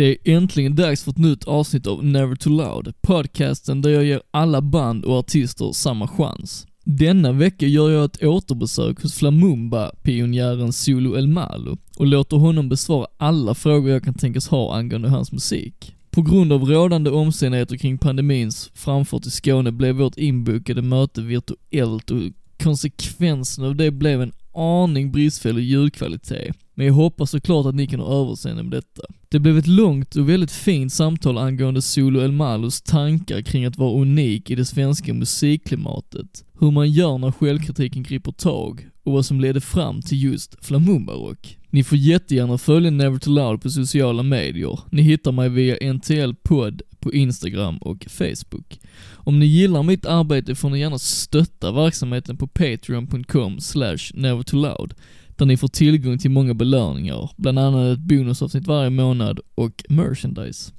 Det är äntligen dags för ett nytt avsnitt av Never Too Loud, podcasten där jag ger alla band och artister samma chans. Denna vecka gör jag ett återbesök hos Flamumba-pionjären Zulu El Malo och låter honom besvara alla frågor jag kan tänkas ha angående hans musik. På grund av rådande omständigheter kring pandemins framfart i Skåne blev vårt inbokade möte virtuellt och konsekvensen av det blev en aning bristfällig ljudkvalitet. Men jag hoppas såklart att ni kan ha överseende med detta. Det blev ett långt och väldigt fint samtal angående Solo El Malos tankar kring att vara unik i det svenska musikklimatet, hur man gör när självkritiken griper tag och vad som ledde fram till just Flamumba-rock. Ni får jättegärna följa Never Too Loud på sociala medier. Ni hittar mig via NTL podd på Instagram och Facebook. Om ni gillar mitt arbete får ni gärna stötta verksamheten på patreon.com slash nevertoloud där ni får tillgång till många belöningar, bland annat ett bonusavsnitt varje månad och merchandise.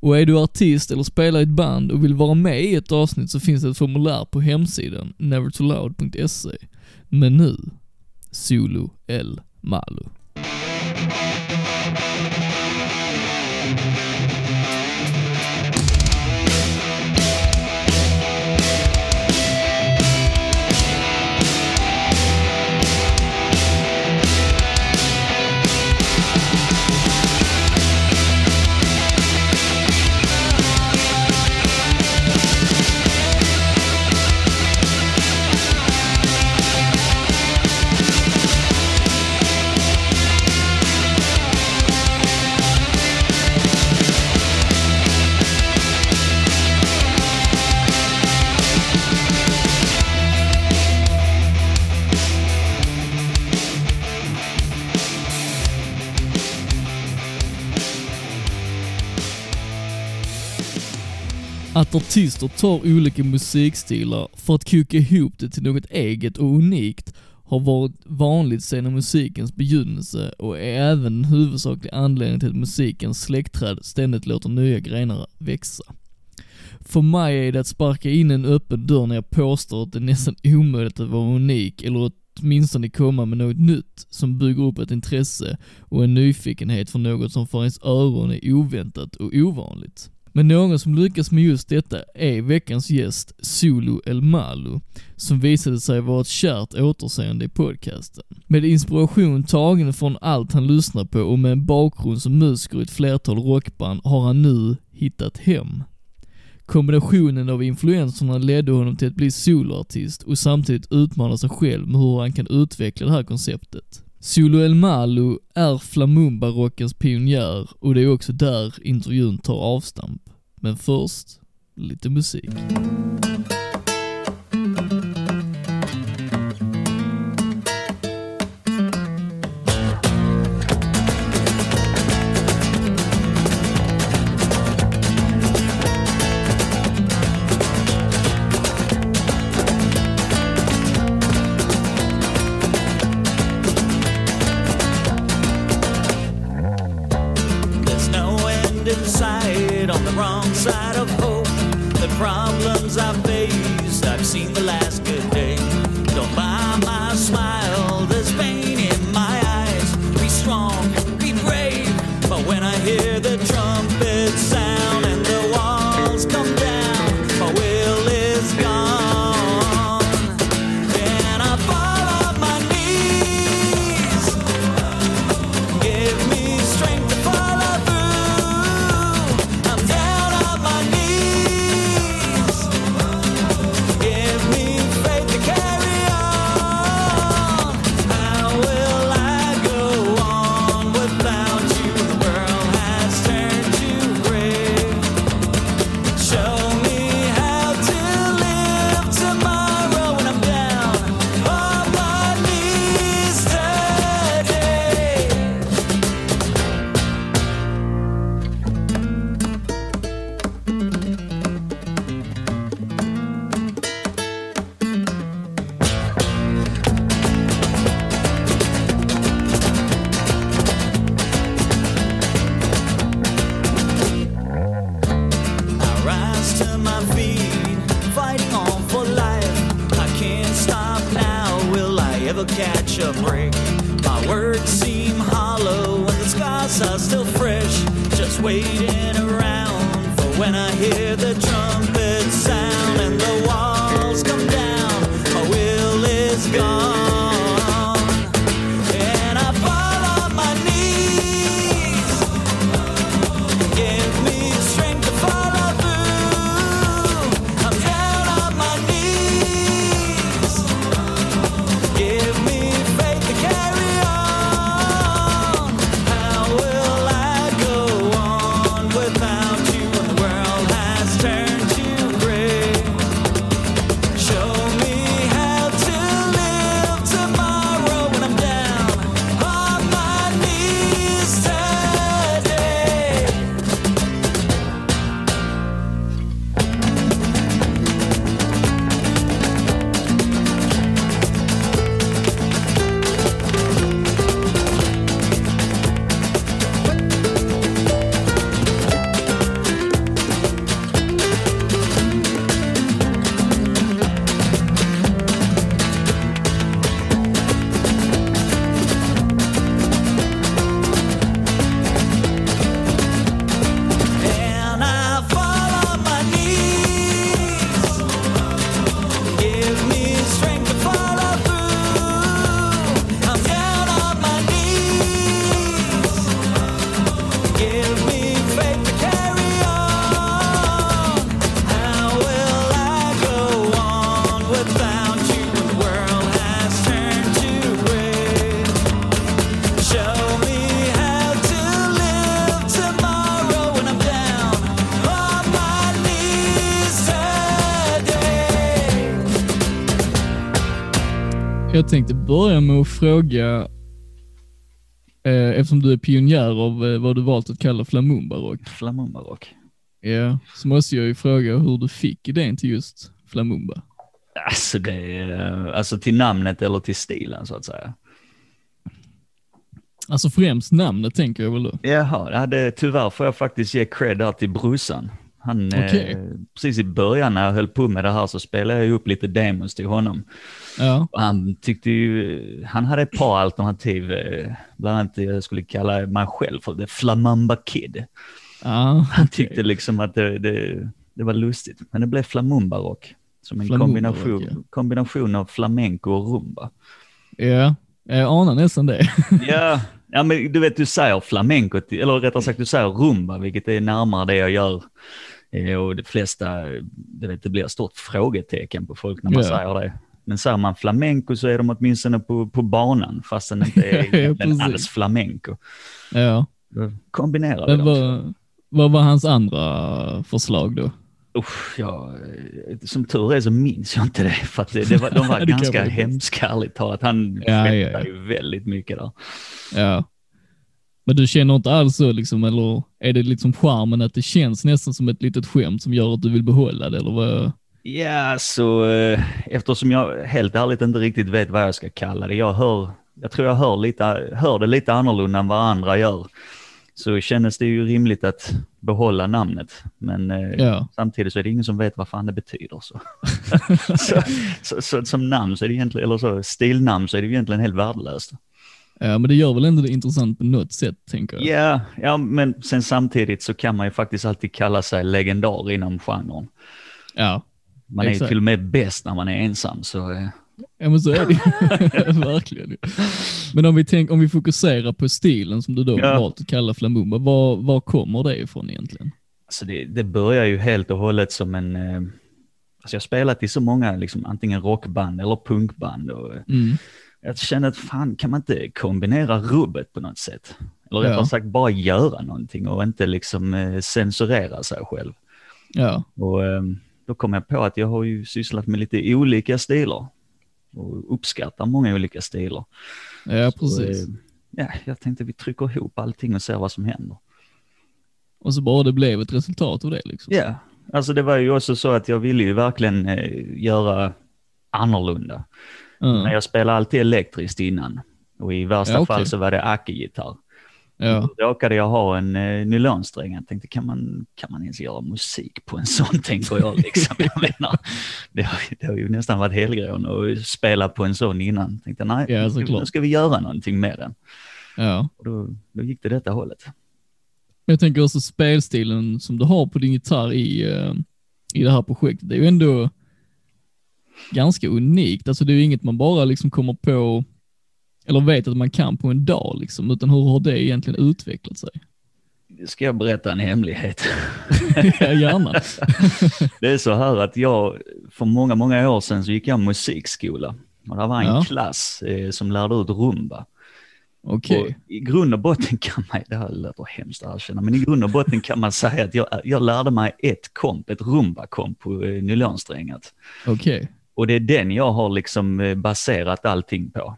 Och är du artist eller spelar i ett band och vill vara med i ett avsnitt så finns det ett formulär på hemsidan nevertoloud.se. Men nu, Solo El Malo. Att artister tar olika musikstilar för att koka ihop det till något eget och unikt har varit vanligt sedan musikens begynnelse och är även en huvudsaklig anledning till att musikens släktträd ständigt låter nya grenar växa. För mig är det att sparka in en öppen dörr när jag påstår att det är nästan omöjligt att vara unik eller åtminstone komma med något nytt som bygger upp ett intresse och en nyfikenhet för något som för ens öron är oväntat och ovanligt. Men någon som lyckas med just detta är veckans gäst, Solo El Malo, som visade sig vara ett kärt återseende i podcasten. Med inspiration tagen från allt han lyssnar på och med en bakgrund som musiker i ett flertal rockband har han nu hittat hem. Kombinationen av influenserna ledde honom till att bli soloartist och samtidigt utmana sig själv med hur han kan utveckla det här konceptet. Solo El Malo är Flamumba-rockens pionjär och det är också där intervjun tar avstamp. Men först, lite musik. Tänkte börja med att fråga, eh, eftersom du är pionjär av eh, vad du valt att kalla flamumba-rock, Flamumba-rock. ja, så måste jag ju fråga hur du fick idén till just flamumba. Alltså det eh, alltså till namnet eller till stilen så att säga. Alltså främst namnet tänker jag väl då. Jaha, ja, det, tyvärr får jag faktiskt ge cred där till brorsan. Han, Okej. eh, precis i början när jag höll på med det här så spelade jag upp lite demos till honom. Ja, han tyckte ju, han hade ett par alternativ, eh, bland annat jag skulle kalla mig själv för The Flamamba Kid. ja Han tyckte liksom att det, det, det var lustigt, men det blev flamumba-rock. Som en Flamumba-rock, kombination, ja. kombination av flamenco och rumba. ja, jag anar nästan det. Ja, ja men du vet du säger flamenco, eller rättare sagt du säger rumba, vilket är närmare det jag gör. Eh, Och de flesta, du vet det blir ett stort frågetecken på folk när man Ja. säger det. Men säger man flamenco så är de åtminstone på, på banan, fast den inte är Ja, alls flamenco. ja, Då kombinerar vi dem. vad, var hans andra förslag då? Usch, ja, som tur är så minns jag inte det, för att det, det var, de var Det ganska det. hemska ärligt talat. Han Ja, skämtade ja, ja. ju väldigt mycket där. Ja. Men du känner inte alls så liksom, eller är det liksom charmen att det känns nästan som ett litet skämt som gör att du vill behålla det, eller vad? Ja, så eh, eftersom jag helt ärligt inte riktigt vet vad jag ska kalla det. Jag hör, jag tror jag hör, lite, hör det lite annorlunda än vad andra gör. Så kändes det ju rimligt att behålla namnet. Men eh, Ja. samtidigt så är det ingen som vet vad fan det betyder. Så. så, så, så som namn så är det egentligen, eller så stilnamn så är det egentligen helt värdelöst. Ja, men det gör väl ändå det intressant på något sätt, tänker jag. Ja, ja, men sen samtidigt så kan man ju faktiskt alltid kalla sig legendar inom genren. Ja, Man är ju Exakt. till och med bäst när man är ensam. Så, eh, ja men så är det verkligen. Men om vi, tänk, om vi fokuserar på stilen som du då Ja. valt att kalla flamumba, var, var kommer det ifrån egentligen? Alltså det, det börjar ju helt och hållet som en... Eh, alltså jag har spelat i så många, liksom, antingen rockband eller punkband. Och, eh, Mm. Jag känner att fan, kan man inte kombinera rubbet på något sätt? Eller rättare Ja. sagt bara göra någonting och inte liksom eh, censurera sig själv. Ja, Och eh, då kom jag på att jag har ju sysslat med lite olika stilar. Och uppskattar många olika stilar. ja Så, precis. eh, ja, jag tänkte vi trycker ihop allting och ser vad som händer. Och så bara det blev ett resultat av det liksom. Ja, alltså det var ju också så att jag ville ju verkligen eh, göra annorlunda. Ja. Men jag spelade alltid elektriskt innan. Och i värsta Ja, okej. fall så var det Aki-gitarr. Ja. Då råkade jag ha en eh, nylonsträng. Jag tänkte, kan man, kan man ens göra musik på en sån, tänker jag. Liksom. jag menar, det, har, det har ju nästan varit helgrån att spela på en sån innan. Tänkte, nej, Ja, nu, ska, vi- såklart. nu ska vi göra någonting med den. ja. Och då, då gick det detta hållet. Jag tänker också spelstilen som du har på din gitarr i, eh, i det här projektet, det är ju ändå ganska unikt. Alltså det är ju inget man bara liksom kommer på, eller vet att man kan på en dag liksom, utan hur har det egentligen utvecklat sig? Ska jag berätta en hemlighet? ja, gärna. Det är så här att jag, för många, många år sedan så gick jag musikskola. Och det var en Ja. klass eh, som lärde ut rumba. Och I grund och botten kan man, det här låter hemskt att erkänna, men i grund och botten kan man säga att jag, jag lärde mig ett komp, ett rumba-komp på eh, nylonsträngat. Okej. Och det är den jag har liksom eh, baserat allting på.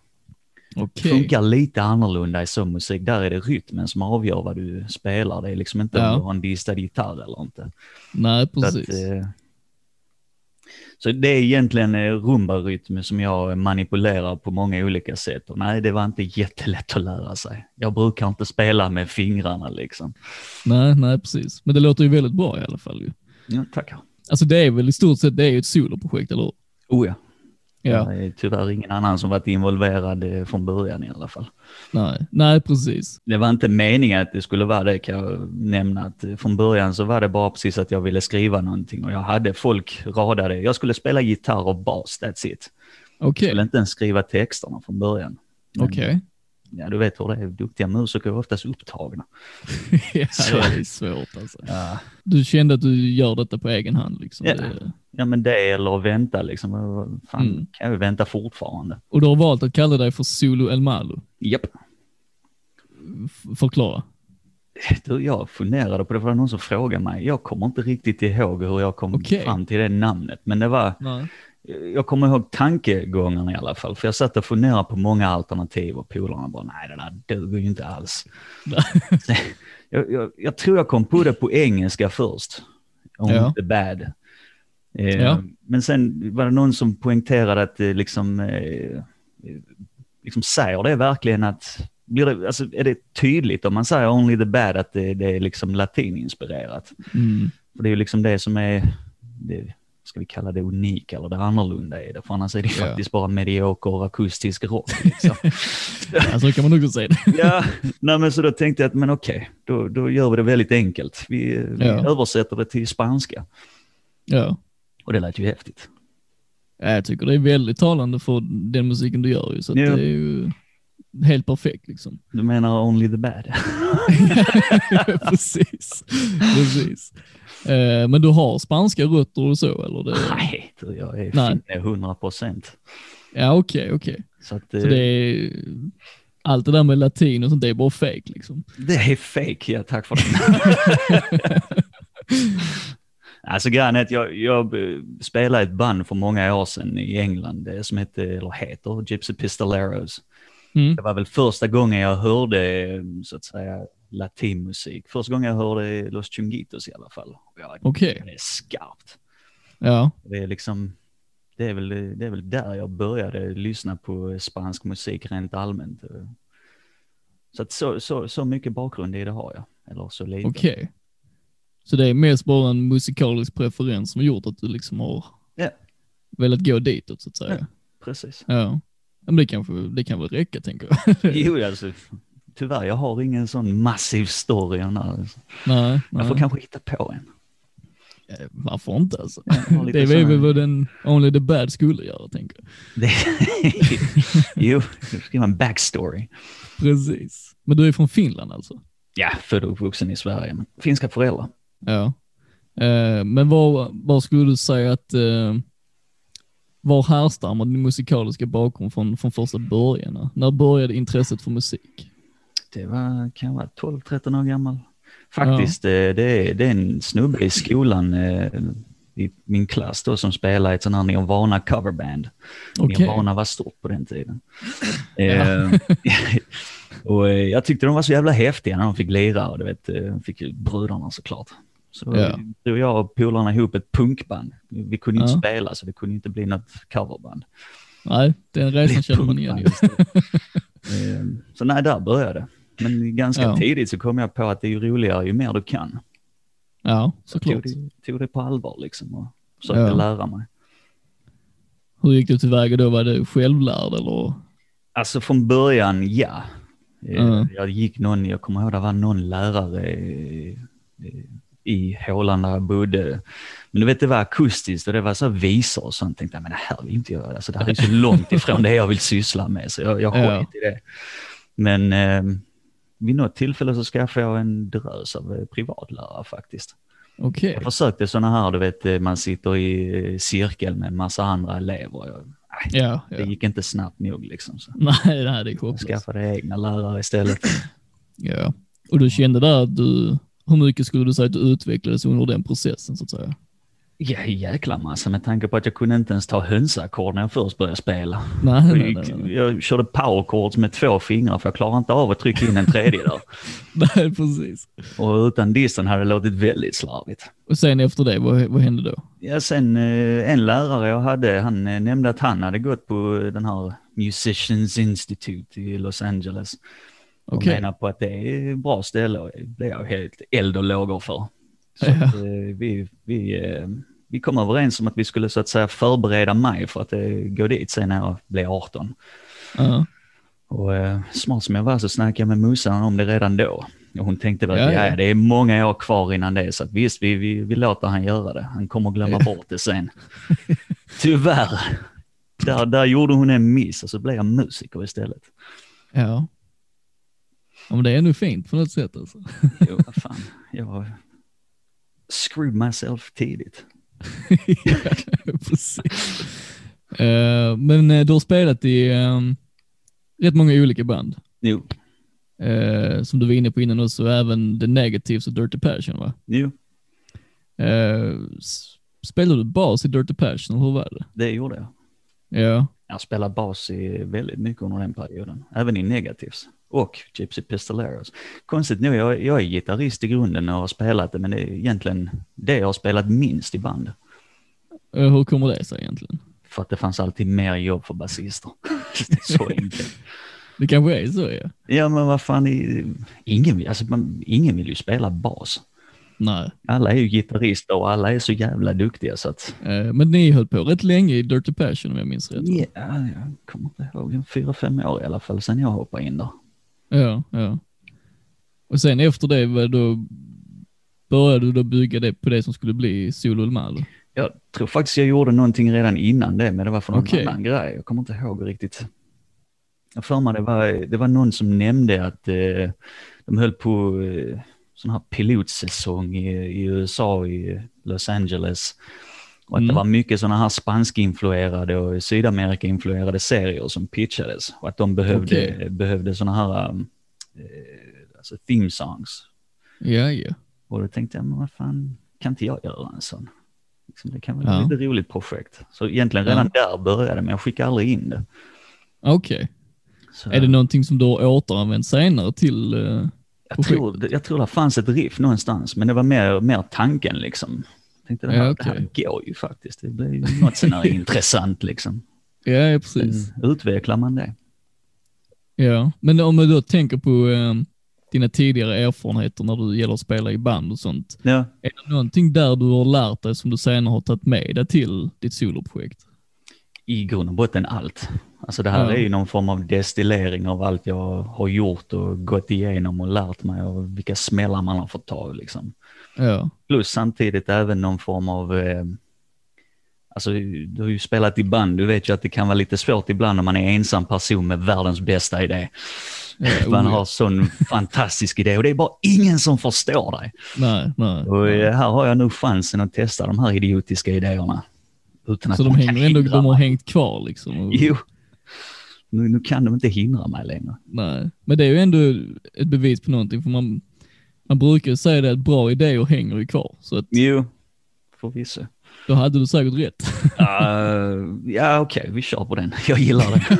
Okej. Funkar lite annorlunda i sån musik. Där är det rytmen som avgör vad du spelar. Det är liksom inte Ja. om du har en distad gitarr eller inte. Nej, Så, att, precis. eh, så det är egentligen eh, rumbarytm som jag manipulerar på många olika sätt. Och nej, det var inte jättelätt att lära sig. Jag brukar inte spela med fingrarna liksom. Nej, nej, precis. Men det låter ju väldigt bra i alla fall. Ja, tackar. Alltså det är väl i stort sett, det är ju ett soloprojekt, eller hur? Oh ja. Ja. Det är tyvärr ingen annan som varit involverad eh, från början i alla fall. Nej, nej precis. Det var inte meningen att det skulle vara det kan jag nämna. Att eh, från början så var det bara precis att jag ville skriva någonting och jag hade folk radade. Jag skulle spela gitarr och bas, that's it. Jag Okej, skulle inte ens skriva texterna från början. Okej. Ja, du vet hur det är. Duktiga musiker är oftast upptagna. ja, Så. det är svårt alltså. Ja, Du kände att du gör detta på egen hand liksom? Ja. Det, ja men det eller att vänta liksom. Fan, Mm. kan jag vänta fortfarande. och du har valt att kalla dig för Solo El Malo. Japp. F- Förklara. Du, jag funderade på det, för det var någon som frågade mig. Jag kommer inte riktigt ihåg hur jag kom Okej. fram till det namnet, men det var, Nej. Jag kommer ihåg tankegångarna i alla fall, för jag satt och funderade på många alternativ och polarna bara, nej det där duger ju inte alls. Jag, jag, jag tror jag kom på det på engelska först, om Ja. the bad. Eh, Ja. Men sen var det någon som poängterade att det liksom, eh, liksom säger det verkligen att, blir det, alltså, är det tydligt om man säger only the bad att det, det är liksom latininspirerat? Mm. För det är ju liksom det som är, det, ska vi kalla det unika eller det annorlunda i det, för annars är det Ja. faktiskt bara medioker akustisk rock. Liksom. Ja, så kan man nog säga det. ja, nej men så då tänkte jag att men okej, då, då gör vi det väldigt enkelt. Vi, vi Ja. översätter det till spanska Ja. och det lät ju häftigt. Ja, Jag tycker det är väldigt talande för den musiken du gör ju, så Ja. det är ju helt perfekt liksom. Du menar only the bad? precis, precis. Eh, men du har spanska rötter och så eller? Det... nej, jag är Nej. finne 100 procent. Ja okej, okej. Så, att, Så eh, det är, allt det där med latin och sånt, det är bara fake liksom. Det är fake, ja tack för det. alltså grejen är att jag, jag eh, spelade ett band för många år sedan i England som hette, eller heter Gypsy Pistoleros. Mm. Det var väl första gången jag hörde så att säga latinmusik. Första gången jag hörde Los Chungitos i alla fall. Okej, Det är skarpt. ja, Det är liksom, det är, väl, det är väl där jag började lyssna på spansk musik rent allmänt. Så, att så, så, så mycket bakgrund i det har jag. Eller så lite. okej. Så det är mest bara en musikalisk preferens som har gjort att du liksom har Ja. velat gå ditåt så att säga. Ja. Precis. Ja. Men det, kanske, det kan väl räcka tänker jag. Jo, alltså, tyvärr, jag har ingen sån massiv story. där. nej, Jag får nej. kanske hitta på en. Eh, Varför inte alltså? Det är väl vad den Only the Bad skulle göra tänker jag. Jo, ha en backstory. Precis. Men du är från Finland alltså? Ja, född och uppvuxen i Sverige, men finska föräldrar. Ja. Eh, men var, var skulle du säga att, eh, var härstammar din musikaliska bakgrund från, från första början? När började intresset för musik? Det var, kan vara 12-13 år gammal. Faktiskt, eh, det, är, det är en snubbe i skolan eh, i min klass då som spelar i ett sånt här Nirvana coverband. Okej. Nirvana var stort på den tiden. Eh, och jag tyckte de var så jävla häftiga när de fick lira och du vet, fick ju brudarna såklart. Så Ja. drog jag och polarna ihop ett punkband. Vi kunde inte Ja. spela så det kunde inte bli något coverband. Nej, den resan Det känner man igen Så nej, där började det. Men ganska Ja. tidigt så kom jag på att det är ju roligare ju mer du kan. Ja, Så jag tog såklart. tog det på allvar liksom och försökte Ja. lära mig. Hur gick du tillväga då? Var du självlärd eller? Alltså från början, ja. Mm. Jag gick någon, jag kommer ihåg det var någon lärare eh, i hålan där jag bodde. Men du vet det var akustiskt och det var så visor och sånt. Tänkte jag, men det här vill inte jag, alltså det här är så långt ifrån det jag vill syssla med så jag, jag Ja. skit i det. Men eh, vid något tillfälle så skaffade jag en drös av eh, privatlärare faktiskt. Okej. Jag försökte sådana här, du vet, eh, man sitter i eh, cirkel med en massa andra elever. Jag, nej, Ja, Det ja. gick inte snabbt nog liksom. Så Nej, nej, det är jag hopplöst. skaffade egna lärare istället. Ja. Och du kände där att du, hur mycket skulle du säga att du utvecklades under den processen så att säga? Ja, jäkla massa med tanke på att jag kunde inte ens ta hönsackord när jag först började spela. Nej, Jag, nej, nej, nej. jag körde powerchords med två fingrar för jag klarade inte av att trycka in en tredje där. nej, precis. Och utan disten hade det låtit väldigt slarvigt. Och sen efter det, vad, vad hände då? Ja, sen eh, en lärare jag hade, han eh, nämnde att han hade gått på den här Musicians Institute i Los Angeles. Och Okej. menar på att det är ett bra ställe och det blev jag helt eld och lågor för. Så Ja. att, eh, vi, vi, eh, vi kom överens om att vi skulle så att säga förbereda mig för att eh, gå dit sen när jag blev 18. Ja. Och eh, smart som jag var så snackade jag med morsan om det redan då. Och hon tänkte väl att ja. ja, det är många år kvar innan det, så att visst, vi, vi, vi låter han göra det. Han kommer glömma bort det sen. Tyvärr. Där, där gjorde hon en miss och så blev jag musiker istället. ja. Ja, men det är nog fint på något sätt alltså. Jo, vad fan. Jag screwed myself tidigt. ja, precis. Eh, men eh, du har spelat i ehm, rätt många olika band. Jo, Eh, som du var inne på innan också, även The Negatives och Dirty Passion va? jo, s- spelade du bas i Dirty Passion, hur var det? det gjorde jag. Ja, Jag spelade bas i väldigt mycket under den perioden, även i Negatives och Gypsy Pistoleros. Konstigt nog, jag, jag är gitarrist i grunden och har spelat det, men det är egentligen det jag har spelat minst i band. Eh, hur kommer det sig egentligen? För att det fanns alltid mer jobb för basister. så enkelt. Det kanske är så ja. Ja, men vad fan, ingen, vill- alltså, man, ingen vill ju spela bas. Nej, Alla är ju gitarrister och alla är så jävla duktiga så att... eh, men ni höll på rätt länge i Dirty Passion om jag minns rätt. Ja, jag kommer inte ihåg, fyra, fem år i alla fall sedan jag hoppade in där. Ja, ja. Och sen efter det, då började du då bygga det på det som skulle bli Solo El Malo? Jag tror faktiskt jag gjorde någonting redan innan det, men det var för någon Okej. annan grej. Jag kommer inte ihåg riktigt. Jag för mig det var, det var någon som nämnde att eh, de höll på eh, sån här pilotsäsong i, i USA, i Los Angeles. Och att det Mm. var mycket sådana här spansk-influerade och Sydamerika-influerade serier som pitchades. Och att de behövde, Okej. behövde sådana här eh, alltså theme songs. Ja, ja. Och då tänkte jag, men vad fan, kan inte jag göra en sån? Liksom, det kan vara Ja. ett roligt projekt. Så egentligen redan där började men jag skickade aldrig in det. Okej. Så, Är det någonting som du har återanvänt senare till? eh, jag, tror, jag tror det fanns ett riff någonstans, men det var mer, mer tanken liksom. Tänkte det här, Ja, det här går ju faktiskt. Det blir ju något sån här intressant liksom. Ja, precis. Mm, Utvecklar man det? Ja, men om du då tänker på eh, dina tidigare erfarenheter när du gäller att spela i band och sånt. Ja, Är det någonting där du har lärt dig som du senare har tagit med dig till ditt soloprojekt? i grund och botten allt. Alltså det här Ja. är ju någon form av destillering av allt jag har gjort och gått igenom och lärt mig och vilka smällar man har fått ta liksom. Ja, Plus samtidigt även någon form av, eh, alltså du har ju spelat i band, du vet ju att det kan vara lite svårt ibland om man är ensam person med världens bästa idé. Ja, man oh ja. har sån fantastisk idé och det är bara ingen som förstår dig. nej, nej. Och eh, här har jag nu chansen att testa de här idiotiska idéerna. Utan att Så de hänger ändå, de har hängt kvar liksom? Och, Jo, nu, nu kan de inte hindra mig längre. Nej, men det är ju ändå ett bevis på någonting, för man, man brukar ju säga det att bra idéer hänger ju kvar, så att Jo, förvisso. då hade du säkert rätt. Uh, ja, okej, vi kör på den. Jag gillar det.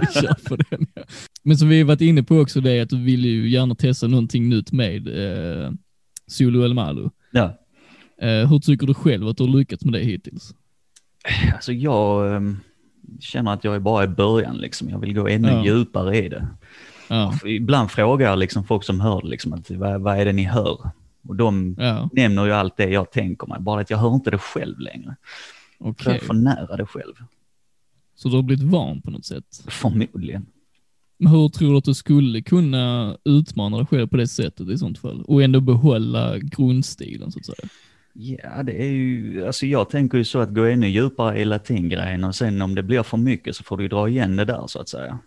Vi kör på den. Ja. Men som vi varit inne på också, det är att du vill ju gärna testa någonting nytt med eh, Solo El Malo. ja. Eh, hur tycker du själv att du har lyckats med det hittills? Alltså jag ehm, känner att jag är bara i början liksom. Jag vill gå ännu Ja. djupare i det. Ja, Ibland frågar jag liksom folk som hör det liksom att vad, vad är det ni hör? Och de ja, nämner ju allt det jag tänker mig, bara att jag hör inte det själv längre. För okej. jag är för nära det själv, Så du har blivit van på något sätt? förmodligen. Men hur tror du att du skulle kunna utmana dig själv på det sättet i sånt fall? Och ändå behålla grundstilen så att säga? Ja, det är ju, alltså jag tänker ju så att gå ännu djupare i latingrejen och sen om det blir för mycket så får du dra igen det där så att säga.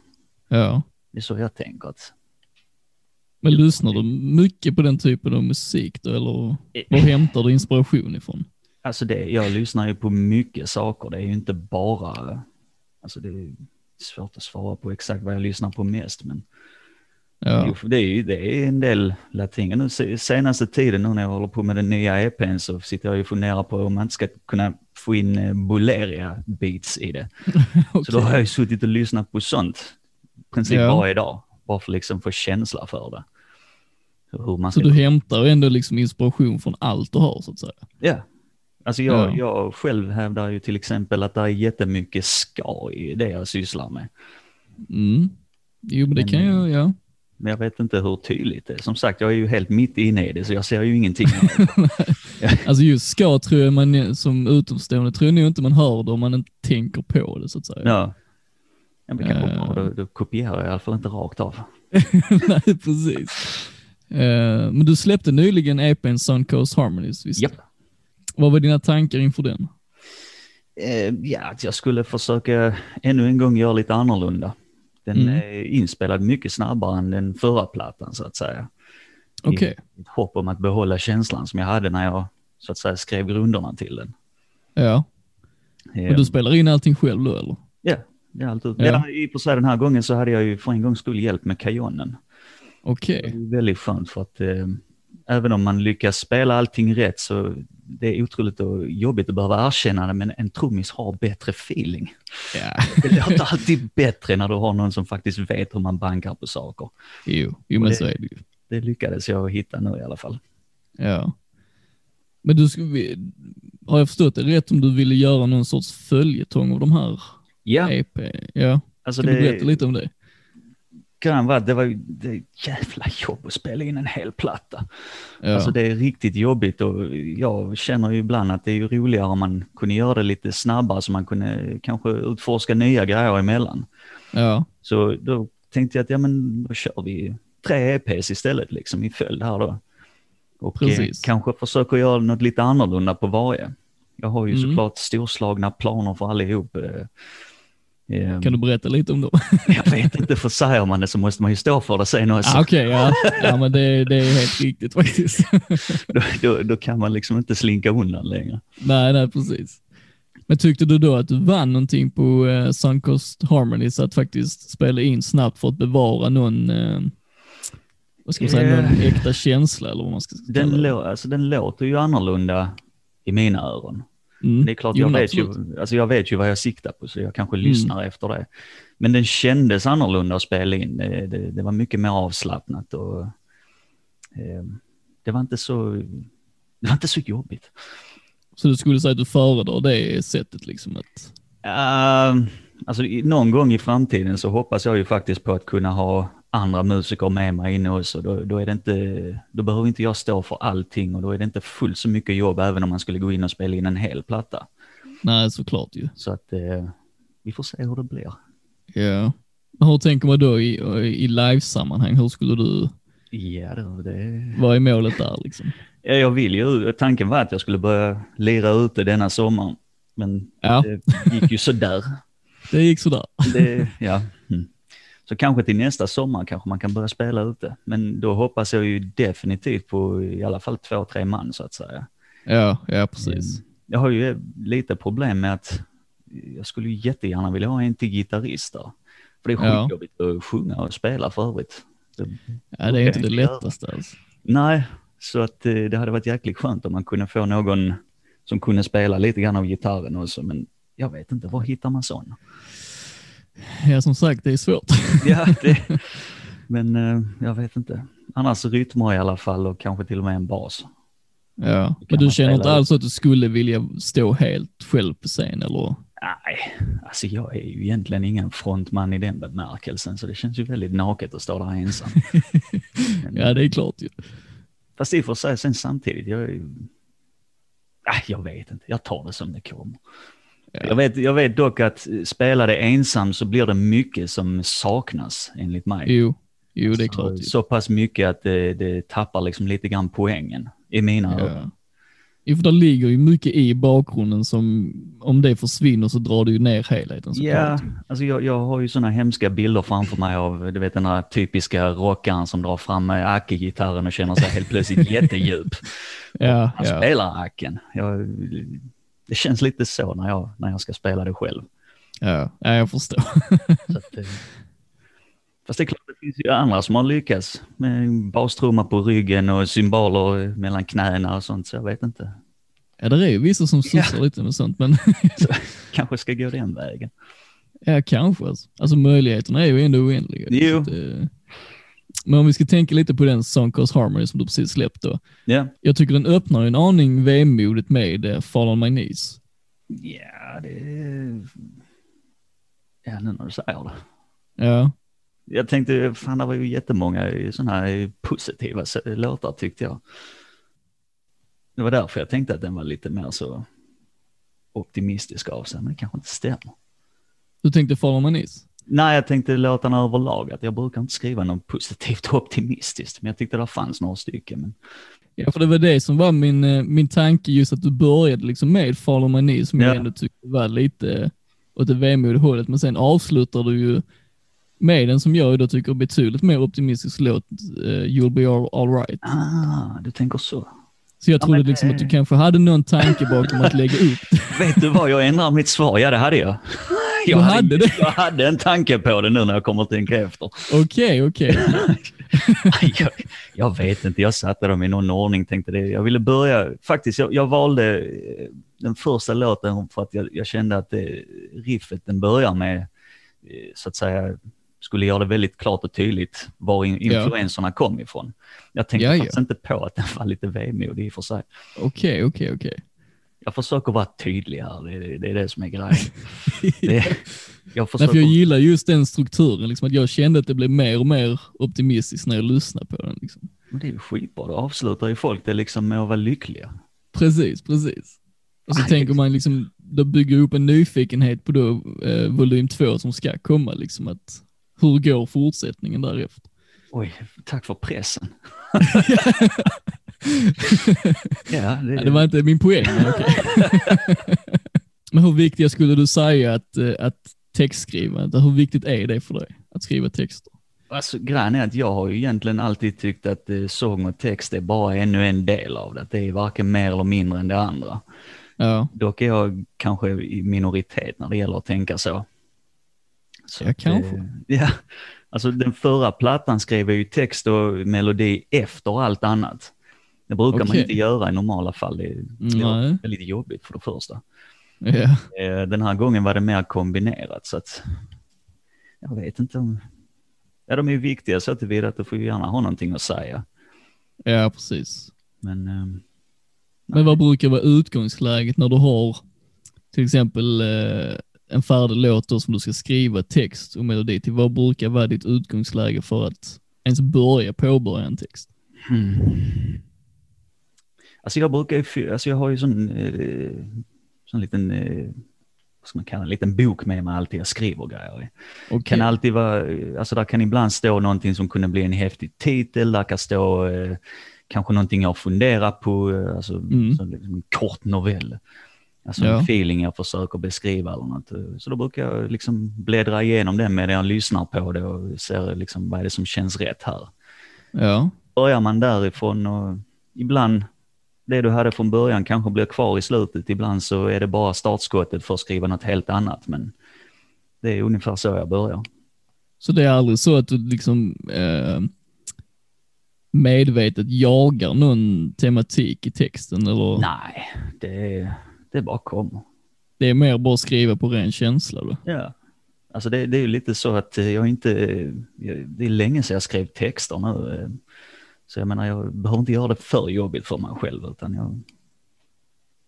Ja. Det är så jag tänker att, Men lyssnar du mycket på den typen av musik då, eller var hämtar du inspiration ifrån? alltså det, jag lyssnar ju på mycket saker, det är ju inte bara, alltså det är svårt att svara på exakt vad jag lyssnar på mest, men Ja, jo, det, är ju, det är en del latinga. Nu se- senaste tiden nu när jag håller på med den nya EPn så sitter jag ju och funderar på om man inte ska kunna få in eh, Boleria beats i det. Så då har jag suttit och lyssnat på sånt princip Ja. varje dag. Bara för liksom få känsla för det. Så Hur man Så du hämtar ändå liksom inspiration från allt du har så att säga? Ja. Alltså jag, Ja. jag själv hävdar ju till exempel att det är jättemycket ska i det jag sysslar med. Mm. Jo, men det Men- kan jag, ja. Men jag vet inte hur tydligt det är. Som sagt, jag är ju helt mitt inne i det så jag ser ju ingenting. Alltså just ska tror jag man som utomstående tror jag nog inte man hör det om man inte tänker på det så att säga. ja. Ja, men kanske bra, då, då kopierar jag i alla fall inte rakt av. Nej, precis. Eh, men du släppte nyligen EPn Suncoast Harmonies, visst? Japp. Vad var dina tankar inför den? Eh, ja, att jag skulle försöka ännu en gång göra lite annorlunda. Den Mm. är inspelad mycket snabbare än den förra plattan så att säga. I Okej, ett hopp om att behålla känslan som jag hade när jag så att säga skrev grunderna till den. ja. Eh, Och du spelar in allting själv då eller? Ja, det är. Ja. I och för sig den här gången så hade jag ju för en gångs skull hjälp med kajonen. Okej, är väldigt skönt för att eh, även om man lyckas spela allting rätt så det är otroligt och jobbigt att behöva erkänna det men en trummis har bättre feeling. ja. Det låter alltid bättre när du har någon som faktiskt vet hur man bankar på saker. Jo, jo men det- så är det ju. Det lyckades jag hitta nu i alla fall. Ja. Men du, har jag förstått det rätt om du ville göra någon sorts följetong av de här Ja, EP? Ja, alltså kan du berätta det lite om det? kan vara, det var ju det jävla jobb att spela in en hel platta. Ja, Alltså det är riktigt jobbigt och jag känner ju ibland att det är ju roligare om man kunde göra det lite snabbare så man kunde kanske utforska nya grejer emellan. ja, Så då tänkte jag att ja men då kör vi tre EPs istället liksom i följd här då. Och eh, Precis. kanske försöker göra något lite annorlunda på varje. Jag har ju Mm. såklart storslagna planer för allihop. Eh. Eh, kan du berätta lite om dem? Jag vet inte, för säger man det så måste man ju stå för det sen också. ah, Okej, ja. ja, men det, det är helt riktigt faktiskt. Då, då, då kan man liksom inte slinka undan längre. nej, nej, precis. Men tyckte du då att du vann någonting på eh, Suncoast Harmonies att faktiskt spela in snabbt för att bevara någon, eh, vad ska man säga, Eh. någon äkta känsla eller vad man ska Den, kalla det? lå, alltså, den låter ju annorlunda i mina öron. Mm. Det är klart, jag vet, ju, alltså jag vet ju vad jag siktar på så jag kanske Mm. lyssnar efter det. Men den kändes annorlunda att spela in. Det, det, det var mycket mer avslappnat och eh, det var inte så det var inte så jobbigt. Så du skulle säga att du föredrar det sättet liksom att, Uh, alltså någon gång i framtiden så hoppas jag ju faktiskt på att kunna ha andra musiker med mig inne också. Då, då, är det inte, då behöver inte jag stå för allting och då är det inte fullt så mycket jobb även om man skulle gå in och spela in en hel platta. nej såklart ju. Så att eh, vi får se hur det blir. Ja. Hur tänker man då i, i livesammanhang? Hur skulle du Ja, det, vara i målet där liksom? Ja, jag vill ju, tanken var att jag skulle börja lira ute denna sommaren. Men Ja. det gick ju sådär. Det gick sådär. Det, ja. Så kanske till nästa sommar kanske man kan börja spela ute. Men då hoppas jag ju definitivt på i alla fall två, tre man så att säga. Ja, ja precis. Jag har ju lite problem med att jag skulle ju jättegärna vilja ha en till gitarrist där. För det är Ja. skitjobbigt att sjunga och spela för övrigt. Det- Ja, det är inte det lättaste alltså. Nej, så att eh, det hade varit jäkligt skönt om man kunde få någon som kunde spela lite grann av gitarren också. Men jag vet inte, var hittar man sån? Ja, som sagt, det är svårt. Ja, det, men eh, jag vet inte. Annars rytmer i alla fall och kanske till och med en bas. Ja. Men du känner inte alls att du skulle vilja stå helt själv på scen eller? Nej, alltså jag är ju egentligen ingen frontman i den bemärkelsen så det känns ju väldigt naket att stå där ensam. Men, Ja, det är klart ju. Fast i och för sig sen samtidigt, jag är ju... Jag vet inte. Jag tar det som det kommer. Ja. Jag, vet, jag vet dock att spela det ensam så blir det mycket som saknas enligt mig. Jo, jo det är så, klart. ju. så pass mycket att det, det tappar liksom lite grann poängen i mina ögon. Ja. Jo, för det ligger ju mycket i bakgrunden som, om det försvinner så drar det ju ner helheten Ja, såklart. alltså jag, jag har ju sådana hemska bilder framför mig av du vet, den här typiska rockaren som drar fram Acke-gitarren och känner sig helt plötsligt jättedjup. Ja, Han ja. spelar Acken. Jag, det känns lite så när jag, när jag ska spela det själv. Ja, ja, jag förstår. Så att, eh, fast det är klart, det finns ju andra som har lyckats med bastrumma på ryggen och symboler mellan knäna och sånt, så jag vet inte. Ja, det är ju vissa som sussar lite med sånt, men Så, kanske ska gå den vägen. ja, kanske. Alltså. alltså möjligheterna är ju ändå oändliga. Jo. Eh, men om vi ska tänka lite på den Cause Harmony som du precis släppt då. Ja, Jag tycker den öppnar en aning vemodigt med eh, Fall on my knees. ja det... Ja, nu när du säger det. Ja, Jag tänkte, fan det var ju jättemånga sådana här positiva låtar tyckte jag. Det var därför jag tänkte att den var lite mer så optimistisk av sig, men det kanske inte stämmer. du tänkte Fall on my knees? Nej, jag tänkte låtarna överlag, att jag brukar inte skriva något positivt och optimistiskt, men jag tyckte det fanns några stycken. Men... Ja, för det var det som var min, eh, min tanke, just att du började liksom med Fall on my knees, som Ja. jag ändå tyckte var lite åt det vemodiga hållet, men sen avslutar du ju med den som jag då tycker är betydligt mer optimistisk låt, eh, You'll be all, all right. Ah, du tänker så. Så jag trodde men, liksom eh, att du kanske hade någon tanke bakom att lägga upp. Vet du vad, jag ändrar mitt svar. Ja, det hade jag. Jag Du hade det? Jag hade en tanke på det nu när jag kommer att tänka efter. Okej, okej. jag, jag vet inte, jag satte dem i någon ordning, tänkte det. Jag ville börja, faktiskt, jag, jag valde eh, den första låten för att jag, jag kände att det, riffet den börjar med, eh, så att säga, skulle göra det väldigt klart och tydligt var in, Ja. influenserna kom ifrån. Jag tänkte Ja, ja. faktiskt inte på att den var lite vemodig i och för sig. Okej, okej, okej. Jag försöker vara tydlig här, det, är- det är det som är grejen. Det, jag Nej, försöker... för jag gillar just den strukturen, liksom att jag kände att det blev mer och mer optimistiskt när jag lyssnade på den. Liksom. Men det är ju skitbra, då avslutar ju folk det liksom med att vara lyckliga. Precis, precis. Och så Aj, tänker man liksom, då bygger upp en nyfikenhet på då eh, volym två som ska komma, liksom att hur går fortsättningen därefter? Oj, tack för pressen. ja, det, Ja, det var inte min poäng, men okej. men hur viktiga skulle du säga att, eh, att textskrivandet, hur viktigt är det för dig att skriva texter? Alltså, grejen är att jag har ju egentligen alltid tyckt att eh, sång och text är bara ännu en del av det. Det är varken mer eller mindre än det andra. Ja, Dock är jag kanske i minoritet när det gäller att tänka så. så Ja, att, kanske. eh, Ja, alltså den förra plattan skrev jag ju text och melodi efter allt annat. Det brukar man Okej. inte göra i normala fall. Det är Nej. väldigt jobbigt för det första. Eh, Den här gången var det mer kombinerat så att jag vet inte om... Ja, de är ju viktiga så tillvida att du får gärna ha någonting att säga. ja precis. Men ehm, Men vad brukar vara utgångsläget när du har till exempel eh, en färdig låt som du ska skriva text och melodi till? Vad brukar vara ditt utgångsläge för att ens börja påbörja en text? hmm. Alltså jag brukar ju, alltså jag har ju sån, eh, sån liten, eh, vad ska man kalla en liten bok med mig alltid jag skriver grejer i. Okej. kan alltid vara, alltså där kan ibland stå någonting som kunde bli en häftig titel, där kan stå eh, kanske någonting jag funderar på, eh, alltså Mm. så liksom en kort novell. Alltså Ja. en feeling jag försöker beskriva eller något. eh, Så då brukar jag liksom bläddra igenom den medan jag lyssnar på det och ser liksom vad är det som känns rätt här. Ja, Börjar man därifrån och ibland det du hade från början kanske blir kvar i slutet. Ibland så är det bara startskottet för att skriva något helt annat. Men det är ungefär så jag börjar. så det är aldrig så att du liksom eh, medvetet jagar någon tematik i texten eller Nej, det, det bara kommer. det är mer bara att skriva på ren känsla då? Ja. Alltså det, det är ju lite så att jag inte, det är länge sedan jag skrev texter nu. Så jag menar, jag behöver inte göra det för jobbigt för mig själv, utan jag,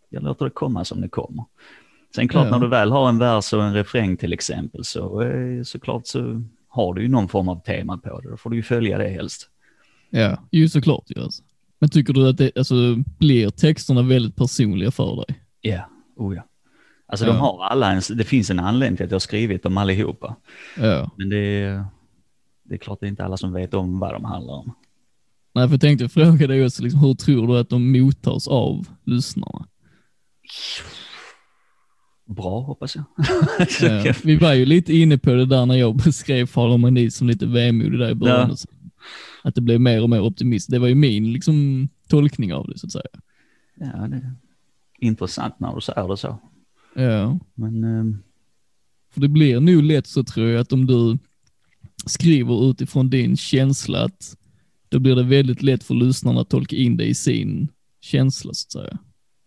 jag låter det komma som det kommer. Sen klart Ja. när du väl har en vers och en refräng till exempel, så eh, såklart så har du ju någon form av tema på det. Då får du ju följa det helst. Ja, ju såklart ju alltså. Men tycker du att det, alltså, blir texterna väldigt personliga för dig? Ja, oh ja. Alltså Ja. de har alla en, det finns en anledning till att jag har skrivit dem allihopa. Ja. Men det är, det är klart det är inte alla som vet om vad de handlar om. Nej, för jag tänkte fråga dig också, liksom, hur tror du att de mottas av lyssnarna? Bra hoppas jag. Ja. Vi var ju lite inne på det där när jag beskrev Faromani som lite vemodig där i början. Ja. och så. Att det blev mer och mer optimistiskt. Det var ju min liksom, tolkning av det så att säga. Ja, det är intressant när du säger det så. Ja. Men ehm, För det blir nog lätt så tror jag att om du skriver utifrån din känsla att då blir det väldigt lätt för lyssnarna att tolka in det i sin känsla så att säga.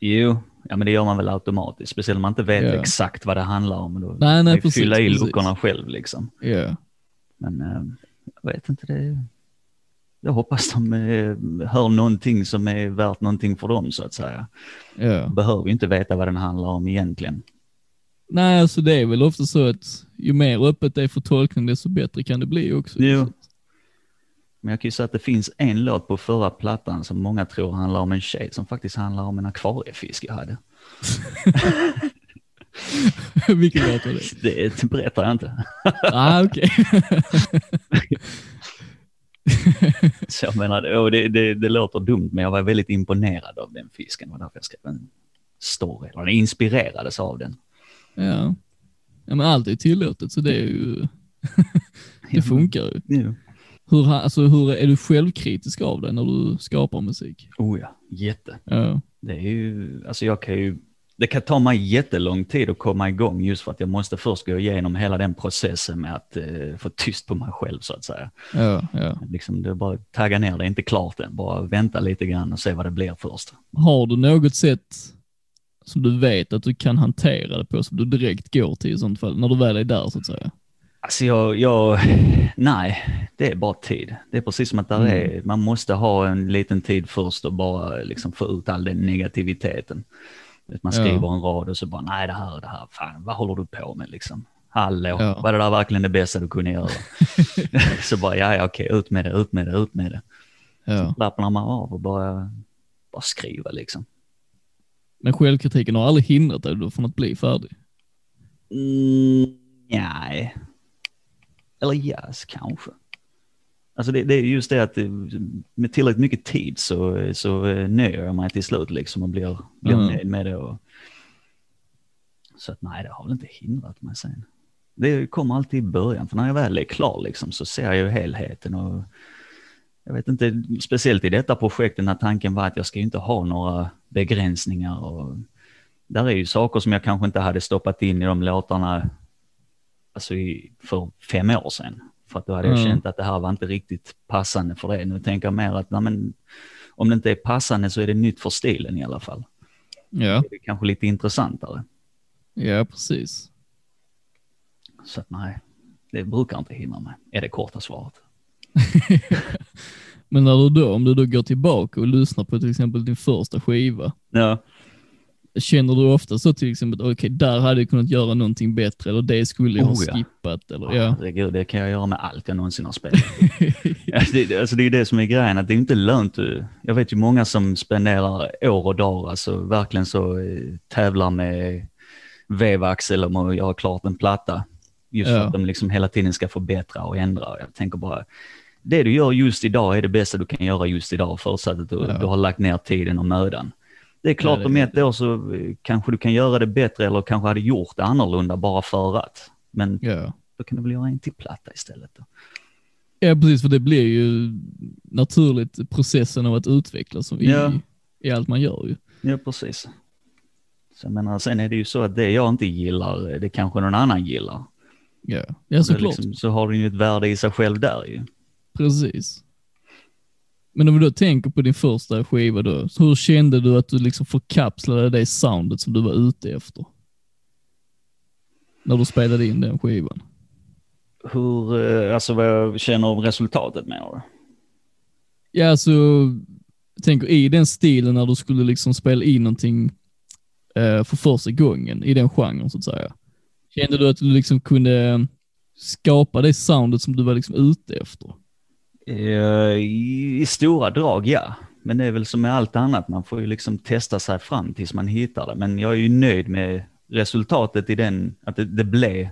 jo, ja, men det gör man väl automatiskt. Speciellt om man inte vet Ja. exakt vad det handlar om. Då Nej, nej, precis, fylla i luckorna själv liksom. Ja. Men ehm, jag vet inte, det jag hoppas de eh, hör någonting som är värt någonting för dem så att säga. Ja. Behöver ju inte veta vad den handlar om egentligen. Nej, alltså det är väl ofta så att ju mer öppet det är för tolkning desto bättre kan det bli också. Jo. Men jag kan ju säga att det finns en låt på förra plattan som många tror handlar om en tjej som faktiskt handlar om en akvariefisk jag hade. Vilken låt var det? Det berättar jag inte. ah, okej. Så jag menar, och det, det, det låter dumt men jag var väldigt imponerad av den fisken. Det var därför jag skrev en story. Eller inspirerades av den. ja. ja, men allt är tillåtet så det är ju, det funkar ju. Jo. Hur, alltså, hur är du självkritisk av det när du skapar musik? Oh ja, jätte. Ja, Det är ju, alltså jag kan ju, det kan ta mig jättelång tid att komma igång just för att jag måste först gå igenom hela den processen med att eh, få tyst på mig själv så att säga. ja, ja. Liksom det är bara att tagga ner, det är inte klart än, bara vänta lite grann och se vad det blir först. Har du något sätt som du vet att du kan hantera det på, som du direkt går till i sånt fall, när du väl är där så att säga? Alltså jag, jag, nej, det är bara tid. Det är precis som att där Mm. är, man måste ha en liten tid först och bara liksom få ut all den negativiteten. Man Ja. skriver en rad och så bara, nej det här, det här, fan vad håller du på med liksom? Hallå, Ja. var det där verkligen det bästa du kunde göra? så bara, ja, ja okej, ut med det, ut med det, ut med det. Ja. Slappnar man av och bara, bara skriva liksom. Men självkritiken har aldrig hindrat dig från att bli färdig? Mm, nej. Eller yes, kanske. Alltså det, det är just det att med tillräckligt mycket tid så, så eh, nöjer jag mig till slut liksom och blir, blir Mm. nöjd med det. Och, så att nej, det har väl inte hindrat mig sen. Det kommer alltid i början, för när jag väl är klar liksom så ser jag ju helheten och jag vet inte, speciellt i detta projektet när tanken var att jag ska ju inte ha några begränsningar och där är ju saker som jag kanske inte hade stoppat in i de låtarna alltså i, för fem år sedan. För att då hade jag Mm. känt att det här var inte riktigt passande för det. Nu tänker jag mer att nej, men, om det inte är passande så är det nytt för stilen i alla fall. Ja, Det är kanske lite intressantare. ja precis. Så att nej, det brukar inte hindra mig, är det korta svaret. Men när du då, om du då går tillbaka och lyssnar på till exempel din första skiva, Ja, känner du ofta så till exempel, okej, där hade jag kunnat göra någonting bättre, eller det skulle jag ha Oh, ja. skippat, eller ja. herregud, det kan jag göra med allt jag någonsin har spelat. Alltså det, alltså det är det som är grejen, att det är inte lönt. Jag vet ju många som spenderar år och dagar, alltså verkligen så eh, tävlar med vevaxel om att göra klart en platta. Just för Ja. att de liksom hela tiden ska förbättra och ändra. Jag tänker bara, det du gör just idag är det bästa du kan göra just idag, förutsatt att du, Ja. du har lagt ner tiden och mödan. Det är klart det om ett år så eh, kanske du kan göra det bättre eller kanske hade gjort det annorlunda bara för att. Men ja. då kan du väl göra en till platta istället. Då. Ja, precis, för det blir ju naturligt processen av att utvecklas i, Ja. i allt man gör ju. Ja, precis. Så jag menar, sen är det ju så att det jag inte gillar, det kanske någon annan gillar. Ja, ja såklart. liksom, så har du ju ett värde i sig själv där ju. Precis. Men om vi då tänker på din första skiva då, hur kände du att du liksom förkapslade det soundet som du var ute efter? När du spelade in den skivan. Hur, eh, alltså vad jag känner om resultatet menar du? Ja, alltså, tänker i den stilen när du skulle liksom spela in någonting eh, för första gången i den genren så att säga. Kände du att du liksom kunde skapa det soundet som du var liksom ute efter? Eh, I, I stora drag, ja. Men det är väl som med allt annat, man får ju liksom testa sig fram tills man hittar det. Men jag är ju nöjd med resultatet i den, att det, det blev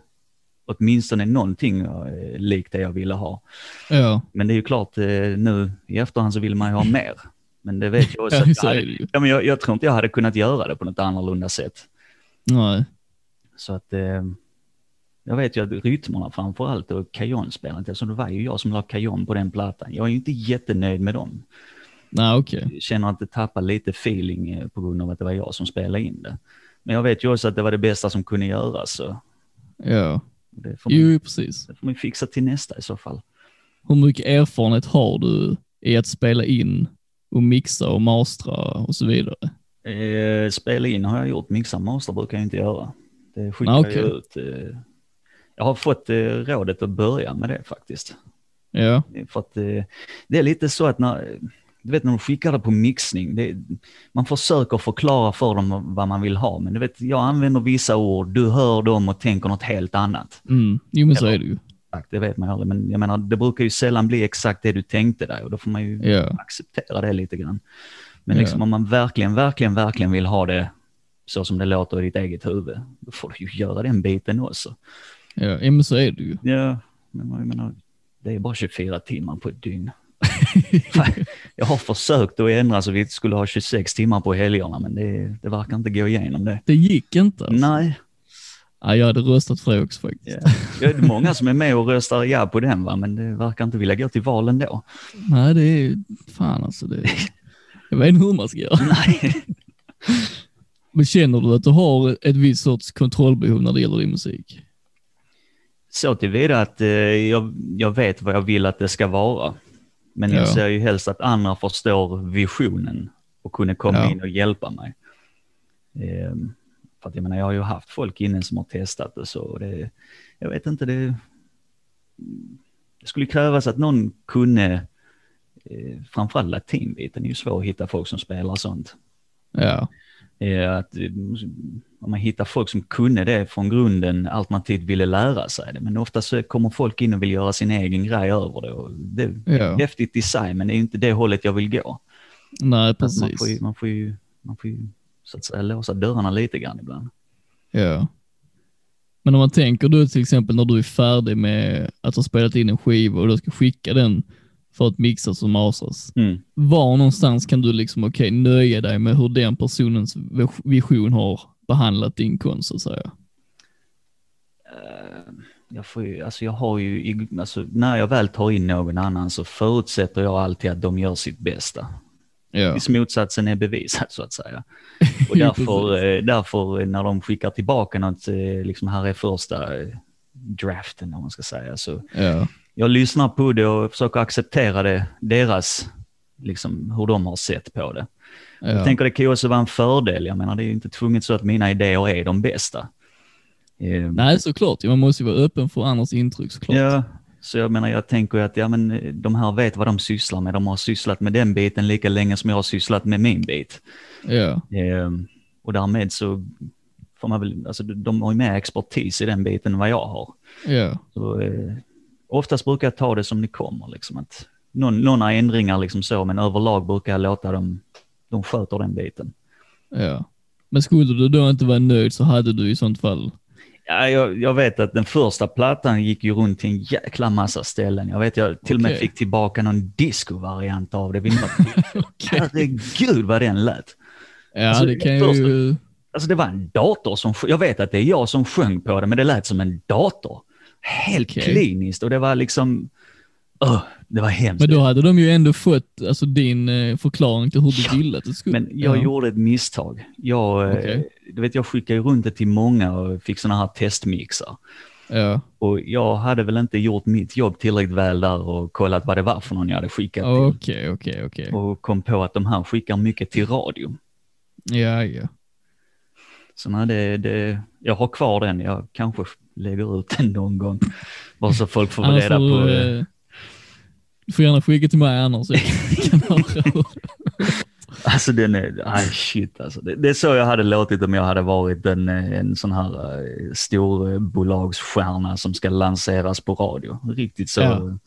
åtminstone någonting eh, likt det jag ville ha. Ja, Men det är ju klart, eh, nu i efterhand så vill man ju ha mer. Men det vet jag också. ja att jag, hade, ja, men jag, jag tror inte jag hade kunnat göra det på något annorlunda sätt. Nej. Så att jag vet ju att rytmerna framför allt och Kajon-spelet, alltså det var ju jag som la Kajon på den plattan. Jag är ju inte jättenöjd med dem. Nej, okej. Jag känner att det tappar lite feeling eh, på grund av att det var jag som spelade in det. Men jag vet ju också att det var det bästa som kunde göras. Så Ja. det får man, Jo, precis. det får man fixa till nästa i så fall. Hur mycket erfarenhet har du i att spela in och mixa och mastra och så vidare? Eh, spela in har jag gjort, mixa master brukar jag inte göra. Det skickar Ah, jag okej. ut. Eh, jag har fått eh, rådet att börja med det faktiskt. Ja, För att eh, det är lite så att när, du vet när de skickar det på mixning, det, man försöker förklara för dem vad man vill ha, men du vet, jag använder vissa ord, du hör dem och tänker något helt annat. mm. jo men så Eller- är det ju. Det vet man ju aldrig, men jag menar, det brukar ju sällan bli exakt det du tänkte dig och då får man ju Ja. acceptera det lite grann. Men Ja. liksom om man verkligen, verkligen, verkligen vill ha det så som det låter i ditt eget huvud, då får du ju göra den biten också. Ja, men så är det ju. Ja, men jag menar, det är bara 24 timmar på ett dygn. jag har försökt att ändra så vi skulle ha 26 timmar på helgerna, men det, det verkar inte gå igenom det. Det gick inte alltså. Nej, Ja, jag hade röstat för det också faktiskt. ja. det är många som är med och röstar ja på den, va? men det verkar inte vilja gå till val ändå. Nej, det är fan alltså. Det, jag vet inte hur man ska göra. Nej. Men känner du att du har ett visst sorts kontrollbehov när det gäller din musik? Så tillvida att eh, jag, jag vet vad jag vill att det ska vara. Men jag Ja. ser ju helst att andra förstår visionen och kunna komma Ja. in och hjälpa mig. Eh, för att jag menar, jag har ju haft folk inne som har testat det så det, jag vet inte, det, det skulle krävas att någon kunde, eh, framförallt latinbiten, det är ju svårt att hitta folk som spelar sånt. Ja, Eh, att, eh, man hittar folk som kunde det från grunden alternativt ville lära sig det. Men ofta så kommer folk in och vill göra sin egen grej över det. Och det är Ja. häftigt i sig men det är inte det hållet jag vill gå. nej Att Man precis. får, ju, man, får ju, man får ju så att säga låsa dörrarna lite grann ibland. Ja. Men om man tänker då till exempel när du är färdig med att ha spelat in en skiva och du ska skicka den för att mixas och masas. Mm. Var någonstans kan du liksom, okej, nöja dig med hur den personens vision har behandlat din konst så att säga? Eh, Jag, får ju, alltså jag har ju, alltså när jag väl tar in någon annan så förutsätter jag alltid att de gör sitt bästa. Ja, Tills motsatsen är bevisad så att säga. Och därför, eh, därför när de skickar tillbaka något, eh, liksom här är första draften om man ska säga, så ja, jag lyssnar på det och försöker acceptera det, deras, liksom hur de har sett på det. Jag ja. tänker det kan ju också vara en fördel, jag menar det är ju inte tvunget så att mina idéer är de bästa. Eh, Nej, såklart. Man måste ju vara öppen för andras intryck såklart. Ja, så jag menar jag tänker ju att ja, men, eh, de här vet vad de sysslar med, de har sysslat med den biten lika länge som jag har sysslat med min bit. Ja, Ehm, och därmed så får man väl, alltså de har ju mer expertis i den biten än vad jag har. ja, Så, eh, oftast brukar jag ta det som det kommer, liksom att någon, några ändringar liksom så, men överlag brukar jag låta dem, de sköter den biten. ja. Men skulle du då inte vara nöjd så hade du i sånt fall, Ja, jag, jag vet att den första plattan gick ju runt till en jäkla massa ställen. Jag vet jag till och med fick tillbaka någon disco-variant av det vid något tillfälle. Herregud vad den lät. ja Alltså, det kan först- ju, Alltså det var en dator som, jag vet att det är jag som sjöng på det, men det lät som en dator. Helt Okej. kliniskt och det var liksom, öh, det var hemskt. men då hade de ju ändå fått alltså, din eh, förklaring till hur du ville att det skulle. Men jag ja. gjorde ett misstag. Jag, eh, Okej. du vet, jag skickade runt det till många och fick sådana här testmixar. Ja, Och jag hade väl inte gjort mitt jobb tillräckligt väl där och kollat vad det var för någon jag hade skickat till. okej, okej, okej. Och kom på att de här skickar mycket till radio. Ja, ja. Så nej, det, det, jag har kvar den. Jag kanske lägger ut den någon gång. Bara så folk får reda på eh, du får gärna skicka till mig annars. så jag kan höra. Alltså den är, aj shit alltså. Det, det är så jag hade låtit om jag hade varit en, en sån här eh, stor eh, som ska lanseras på radio. Riktigt så. Ja.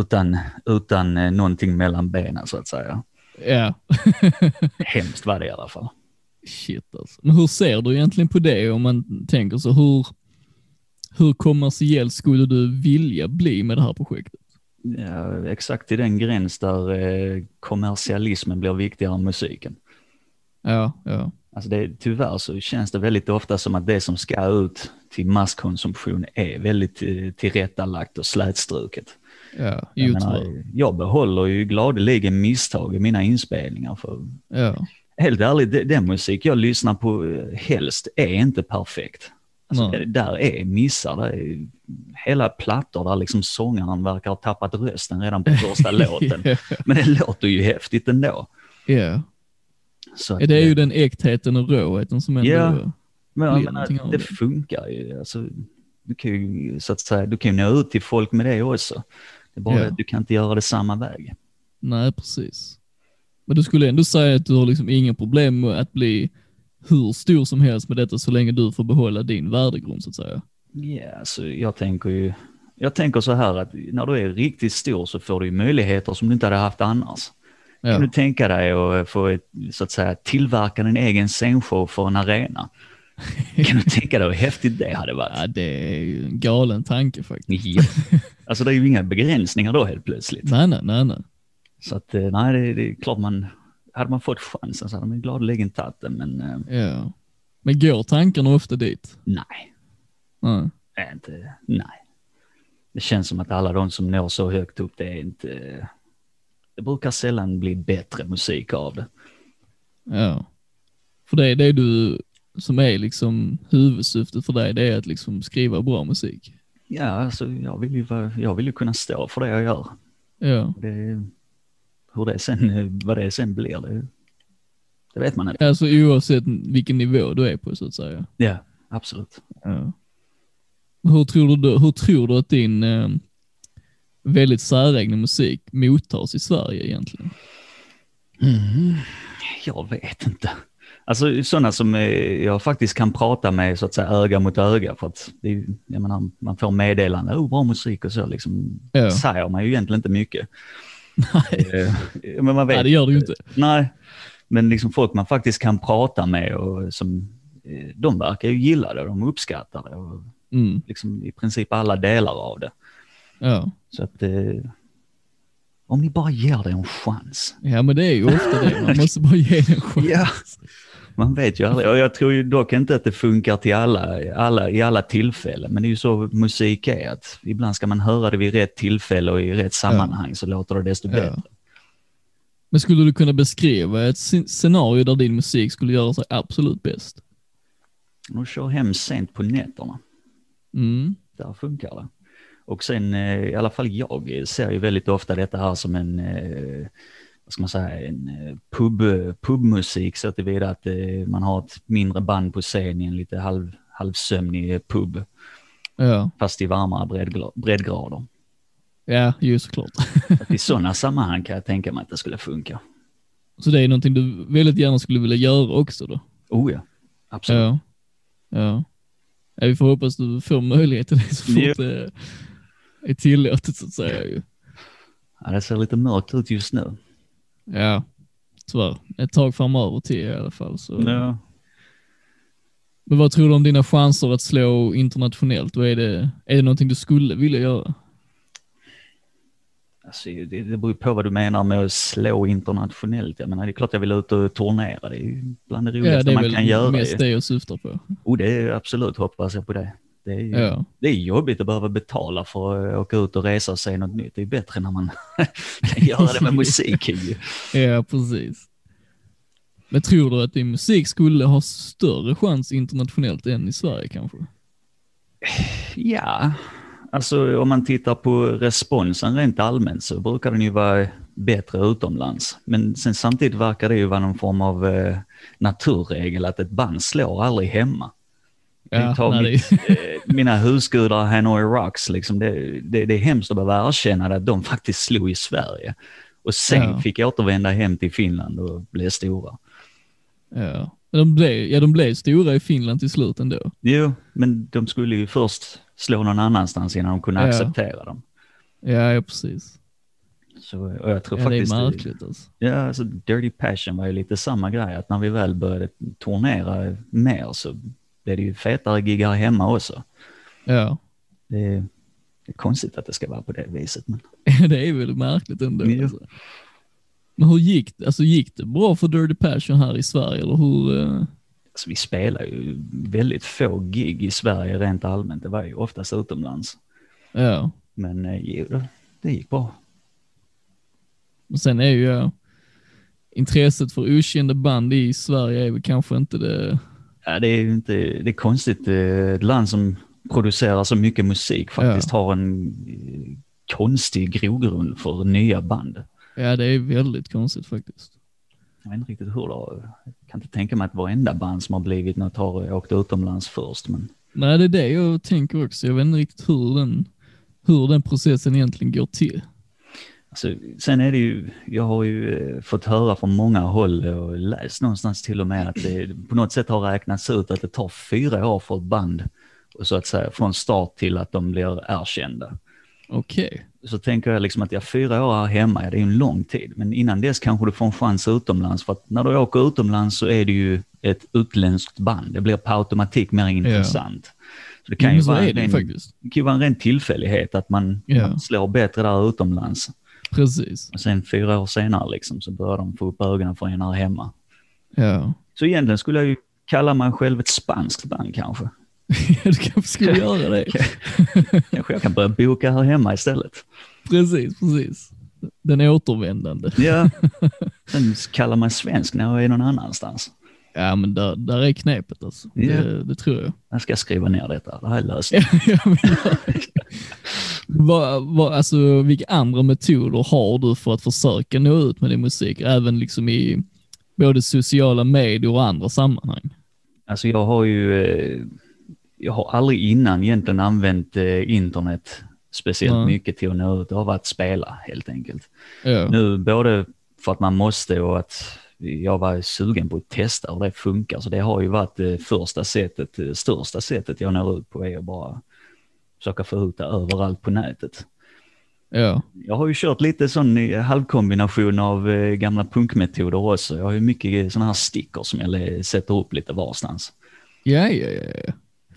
Utan, utan eh, någonting mellan benen så att säga. ja. Hemskt var det i alla fall. Shit alltså. Men hur ser du egentligen på det om man tänker så? Hur, hur kommersiell skulle du vilja bli med det här projektet? Ja, exakt i den gräns där eh, kommersialismen blir viktigare än musiken. Ja, ja. Alltså det, tyvärr så känns det väldigt ofta som att det som ska ut till masskonsumtion är väldigt eh, tillrättalagt och slätstruket. Ja, Jag, menar, jag behåller ju gladeligen misstag i mina inspelningar. För Ja, helt ärligt, den musik jag lyssnar på eh, helst är inte perfekt. Alltså, det, där är missar, där är hela plattor där liksom sångaren verkar ha tappat rösten redan på första låten. Men det låter ju häftigt ändå. ja. Så att, Ja, det är ju eh, den äktheten och råheten som ändå... Ja. men av det det. funkar ju. Alltså, du kan ju så att säga, du kan nå ut till folk med det också. Det är bara det att du kan inte göra det samma väg. Nej, precis. Men du skulle ändå säga att du har liksom inga problem med att bli hur stor som helst med detta så länge du får behålla din värdegrund så att säga. Ja, alltså jag tänker ju, jag tänker så här att när du är riktigt stor så får du ju möjligheter som du inte hade haft annars. Kan Ja, du tänka dig att få ett, så att säga, tillverka din egen scenshow för en arena? Kan du tänka dig hur häftigt det hade varit? ja det är ju en galen tanke faktiskt. Ja. Alltså det är ju inga begränsningar då helt plötsligt. Nej, nej, nej, nej. Så att eh, nej, det, det är klart man, hade man fått chansen så hade man gladeligen tagit den, men eh, Ja. Men går tankarna ofta dit? nej, är inte, nej. Det känns som att alla de som når så högt upp, det är inte, det brukar sällan bli bättre musik av det. Ja. För det är det du som är liksom huvudsyftet för dig, det är att liksom skriva bra musik. Ja, alltså jag vill ju, jag vill ju kunna stå för det jag gör. Ja. Det, hur det sen, vad det sen blir, det, det vet man inte. Alltså oavsett vilken nivå du är på så att säga. Ja, absolut. Ja. Hur tror du, hur tror du att din eh, väldigt säregna musik mottas i Sverige egentligen? Mm, jag vet inte. Alltså sådana som eh, jag faktiskt kan prata med så att säga öga mot öga för att det menar, man får meddelande, oh, bra musik och så liksom. Ja. säger man ju egentligen inte mycket. Nej. Men man vet. Nej, det gör du ju inte. Nej, men liksom folk man faktiskt kan prata med och som, eh, de verkar ju gilla det, de uppskattar det och Mm. liksom i princip alla delar av det. Ja. Så att eh, om ni bara ger det en chans. ja, men det är ju ofta det. Man måste bara ge det en chans. Ja. Man vet ju aldrig. Och jag tror ju dock inte att det funkar till alla, alla, i alla tillfällen. Men det är ju så musik är. Att ibland ska man höra det vid rätt tillfälle och i rätt sammanhang så låter det desto Ja. bättre. Men skulle du kunna beskriva ett scen- scenario där din musik skulle göra sig absolut bäst? De kör hem sent på nätterna. Mm. Där funkar det. Och sen eh, i alla fall jag ser ju väldigt ofta detta här som en, eh, vad ska man säga, en eh, pub, pubmusik så tillvida att eh, man har ett mindre band på scen i en lite halv, halvsömnig eh, pub. Ja, Fast i varmare breddgra- breddgrader. ja, ju såklart. Att I sådana sammanhang kan jag tänka mig att det skulle funka. Så det är någonting du väldigt gärna skulle vilja göra också då? Oh ja, absolut. Ja. Ja. ja vi får hoppas du får möjlighet till det så fort det är tillåtet så att säga ju. Ja, det ser lite mörkt ut just nu. Ja, tyvärr. Ett tag framöver till i alla fall. Så. Ja. Men vad tror du om dina chanser att slå internationellt? Vad är, det, är det någonting du skulle vilja göra? Alltså, det, det beror på vad du menar med att slå internationellt. Jag menar, det är klart jag vill ut och turnera. Det är bland det Ja, roligaste det är man väl kan göra. mest ju. det jag syftar på. Och det är absolut, hoppas jag på det. Det är, ju, Ja. det är jobbigt att behöva betala för att åka ut och resa och se något nytt. Det är bättre när man kan göra det med musik. Ja, precis. Men tror du att din musik skulle ha större chans internationellt än i Sverige kanske? Ja, alltså om man tittar på responsen rent allmänt så brukar den ju vara bättre utomlands. Men sen samtidigt verkar det ju vara någon form av eh, naturregel att ett band slår aldrig hemma. Ja, tar nej, mitt, eh, mina husgudar Hanoi Rocks, liksom det, det, det är hemskt att behöva erkänna att de faktiskt slog i Sverige. Och sen Ja. fick återvända hem till Finland och bli stora. Ja. De blev, ja, de blev stora i Finland till slut ändå. Jo, men de skulle ju först slå någon annanstans innan de kunde Ja. acceptera dem. Ja, ja precis. Så, och jag tror Ja, det är faktiskt... märkligt alltså. Ja, alltså Dirty Passion var ju lite samma grej, att när vi väl började turnera mer så blev det ju fetare giggar hemma också. Ja. Det är, det är konstigt att det ska vara på det viset, men det är väl märkligt ändå. Ja. Alltså. Men hur gick det? Alltså gick det bra för Dirty Passion här i Sverige eller hur? eh, alltså, vi spelar ju väldigt få gig i Sverige rent allmänt. Det var ju oftast utomlands. Ja. Men jo, det, gick bra. Och sen är ju ja, intresset för okända band i Sverige är väl kanske inte det. Ja, det är inte, det är konstigt. Ett land som producerar så mycket musik faktiskt har en eh, konstig grogrund för nya band. Ja, det är väldigt konstigt faktiskt. Jag vet inte riktigt hur det har, jag kan inte tänka mig att varenda band som har blivit något har åkt utomlands först, men Nej, det är det jag tänker också. Jag vet inte riktigt hur den, hur den processen egentligen går till. Alltså, sen är det ju, jag har ju eh, fått höra från många håll och läst någonstans till och med att det på något sätt har räknats ut att det tar fyra år för ett band, och så att säga från start till att de blir erkända. Okej. Så tänker jag liksom att jag fyra år här hemma, ja, det är en lång tid, men innan dess kanske du får en chans utomlands, för att när du åker utomlands så är det ju ett utländskt band, det blir per automatik mer intressant. Så det kan ju så vara är en det det kan ju vara en ren tillfällighet att man, man slår bättre där utomlands. Precis. Och sen fyra år senare liksom, så börjar de få upp ögonen för en här hemma. Ja. Så egentligen skulle jag ju kalla mig själv ett spanskt band kanske. du kanske skulle göra det. Kanske jag kan börja boka här hemma istället. Precis, precis. Den återvändande. Ja, sen kallar man svensk när jag är någon annanstans. Ja, men där, där är knepet alltså. Ja. Det, det tror jag. Jag ska skriva ner detta, det här är lösningen. Vad, vad, alltså, vilka andra metoder har du för att försöka nå ut med din musik, även liksom i både sociala medier och andra sammanhang? Alltså jag har ju, eh, jag har aldrig innan egentligen använt eh, internet speciellt Nej. mycket till att nå ut. Det har varit spela helt enkelt. Ja, Nu både för att man måste och att jag var sugen på att testa hur det funkar. Så det har ju varit det första sättet, det största sättet jag når ut på är att bara försöka få ut det överallt på nätet. ja, Jag har ju kört lite sån eh, halvkombination av eh, gamla punkmetoder också. Jag har ju mycket sådana här stickers som jag sätter upp lite varstans. ja, ja, ja, ja.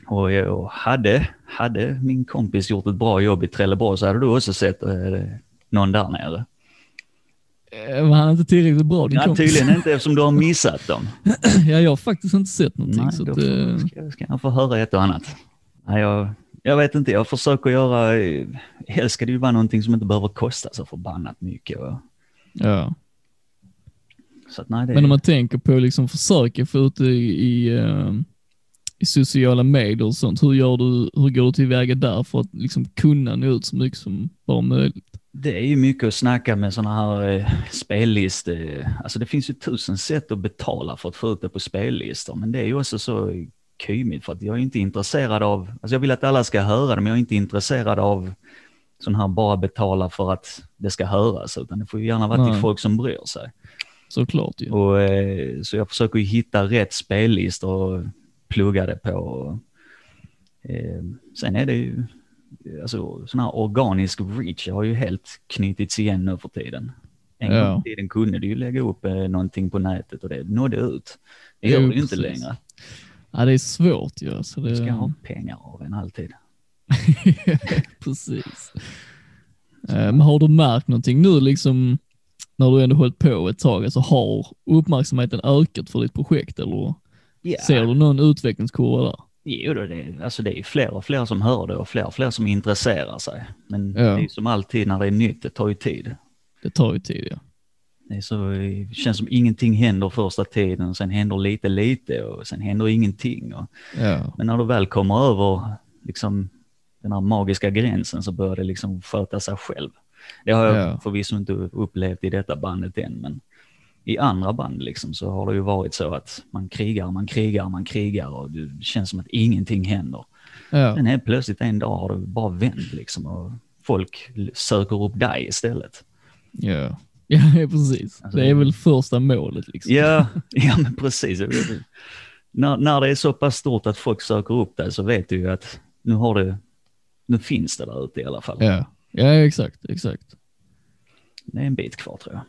Och jag hade, hade min kompis gjort ett bra jobb i Trelleborg så hade du också sett eh, någon där nere. Eh, Var han inte tillräckligt bra din Ja, kompis? tydligen inte eftersom du har missat dem. Ja, jag har faktiskt inte sett någonting. Nej, så då eh, ska, ska jag få höra ett och annat. Nej, jag, jag vet inte, jag försöker göra, eh, helst ska det ju vara någonting som inte behöver kosta så förbannat mycket. Ja. att, nej, det, Men om man tänker på liksom försöka få ut det i, i sociala medier och sånt, hur, gör du, hur går du tillväga där för att liksom kunna nå ut så mycket som bara möjligt? Det är ju mycket att snacka med sådana här eh, spellistor. Alltså det finns ju tusen sätt att betala för att få ut det på spellistor, men det är ju också så kymigt för att jag är inte intresserad av, alltså jag vill att alla ska höra det, men jag är inte intresserad av sån här bara betala för att det ska höras, utan det får ju gärna vara till folk som bryr sig. Såklart ju. Och, eh, så jag försöker ju hitta rätt spellistor och plugga det på. Och, eh, sen är det ju, alltså sån här organisk reach har ju helt knutits igen nu för tiden. En Ja. gång i tiden kunde du ju lägga upp eh, någonting på nätet och det nådde ut. Det gör ju inte längre. Ja, det är svårt ju. Så Du det... ska ha pengar av en alltid. Precis. Eh, Men har du märkt någonting nu liksom när du ändå hållit på ett tag? Alltså har uppmärksamheten ökat för ditt projekt eller Ja. ser du någon utvecklingskurva där? Jo, det, alltså det är fler och fler som hör det och fler och fler som intresserar sig. Men Ja. det är som alltid när det är nytt, det tar ju tid. Det tar ju tid ja. Det, är så, det känns som ingenting händer första tiden, sen händer lite lite och sen händer ingenting. Och, Ja, men när du väl kommer över liksom, den här magiska gränsen så börjar det liksom sköta sig själv. Det har jag Ja. förvisso inte upplevt i detta bandet än, men i andra band liksom så har det ju varit så att man krigar, man krigar, man krigar och det känns som att ingenting händer. ja. Sen helt plötsligt en dag har det bara vänt liksom och folk söker upp dig istället. ja. Ja, precis. Alltså, det är väl första målet liksom. Ja, ja men precis. när, när det är så pass stort att folk söker upp dig så vet du ju att nu har det, nu finns det där ute i alla fall. Ja, ja exakt, exakt. det är en bit kvar tror jag.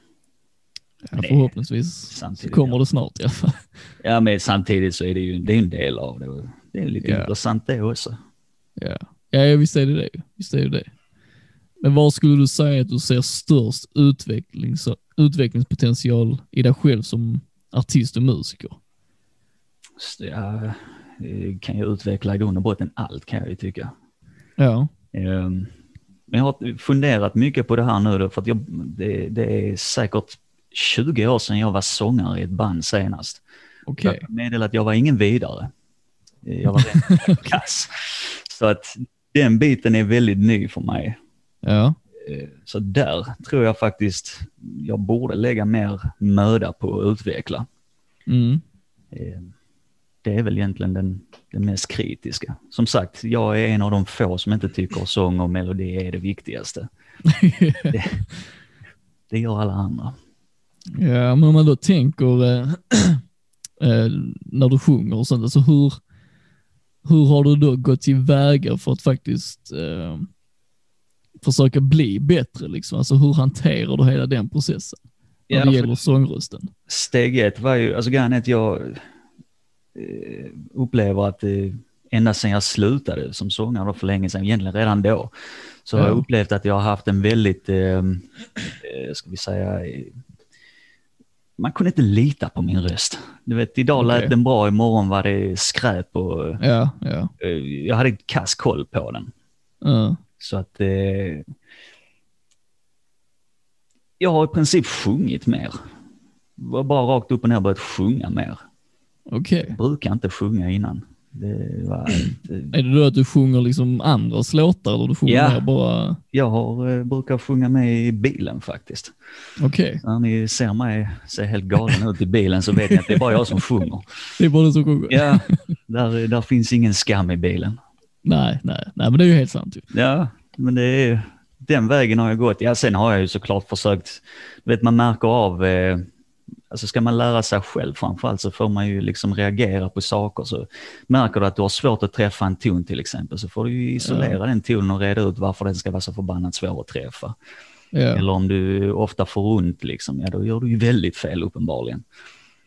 Ja, Nej, förhoppningsvis kommer ja. det snart i alla fall. Ja, men samtidigt så är det ju det är en del av det. Det är lite Ja. intressant det också. Ja, ja visst är det det. Visst är det det. Men var skulle du säga att du ser störst utvecklings, utvecklingspotential i dig själv som artist och musiker? Jag eh, kan ju utveckla i grund och botten allt kan jag ju tycka. Ja, Ehm, Men jag har funderat mycket på det här nu då, för att jag, det, det är säkert 20 år sedan jag var sångare i ett band senast. okej. Jag kan meddela att jag var ingen vidare. Jag var rent kass. Så att den biten är väldigt ny för mig. Ja, Eh, Så där tror jag faktiskt jag borde lägga mer möda på att utveckla. mm. Eh, Det är väl egentligen den, den mest kritiska. Som sagt, jag är en av de få som inte tycker sång och melodi är det viktigaste. Det, det gör alla andra. Ja, men om man då tänker eh, eh, när du sjunger och sånt, alltså hur, hur har du då gått tillväga för att faktiskt eh, försöka bli bättre liksom? Alltså hur hanterar du hela den processen? När Ja, det gäller sångrösten. Steg ett var ju, alltså grejen är att jag eh, upplever att eh, ända sedan jag slutade som sångare då för länge sedan, egentligen redan då, så har Ja. jag upplevt att jag har haft en väldigt, eh, ska vi säga, man kunde inte lita på min röst. Du vet, idag lät Okej. den bra, imorgon var det skräp och eh, Ja, ja. jag hade kass koll på den. ja. Så att eh, jag har i princip sjungit mer. Var bara rakt upp och ner börjat sjunga mer. Okej. Jag brukar inte sjunga innan. Det var inte... Är det då att du sjunger liksom andras låtar eller du sjunger Ja. bara, Jag har, eh, brukar sjunga med i bilen faktiskt. okej, När ni ser mig se helt galen ut i bilen så vet ni att det är bara jag som sjunger. det är bara du som sjunger? Ja, där, där finns ingen skam i bilen. Nej, nej, nej, men det är ju helt sant ju. Ja, men det är den vägen har jag gått. Ja, sen har jag ju såklart försökt, vet man märker av, eh, alltså ska man lära sig själv framförallt så får man ju liksom reagera på saker. Så märker du att du har svårt att träffa en ton till exempel så får du isolera den tonen och reda ut varför den ska vara så förbannat svår att träffa. Ja, Eller om du ofta får ont liksom, ja då gör du ju väldigt fel uppenbarligen.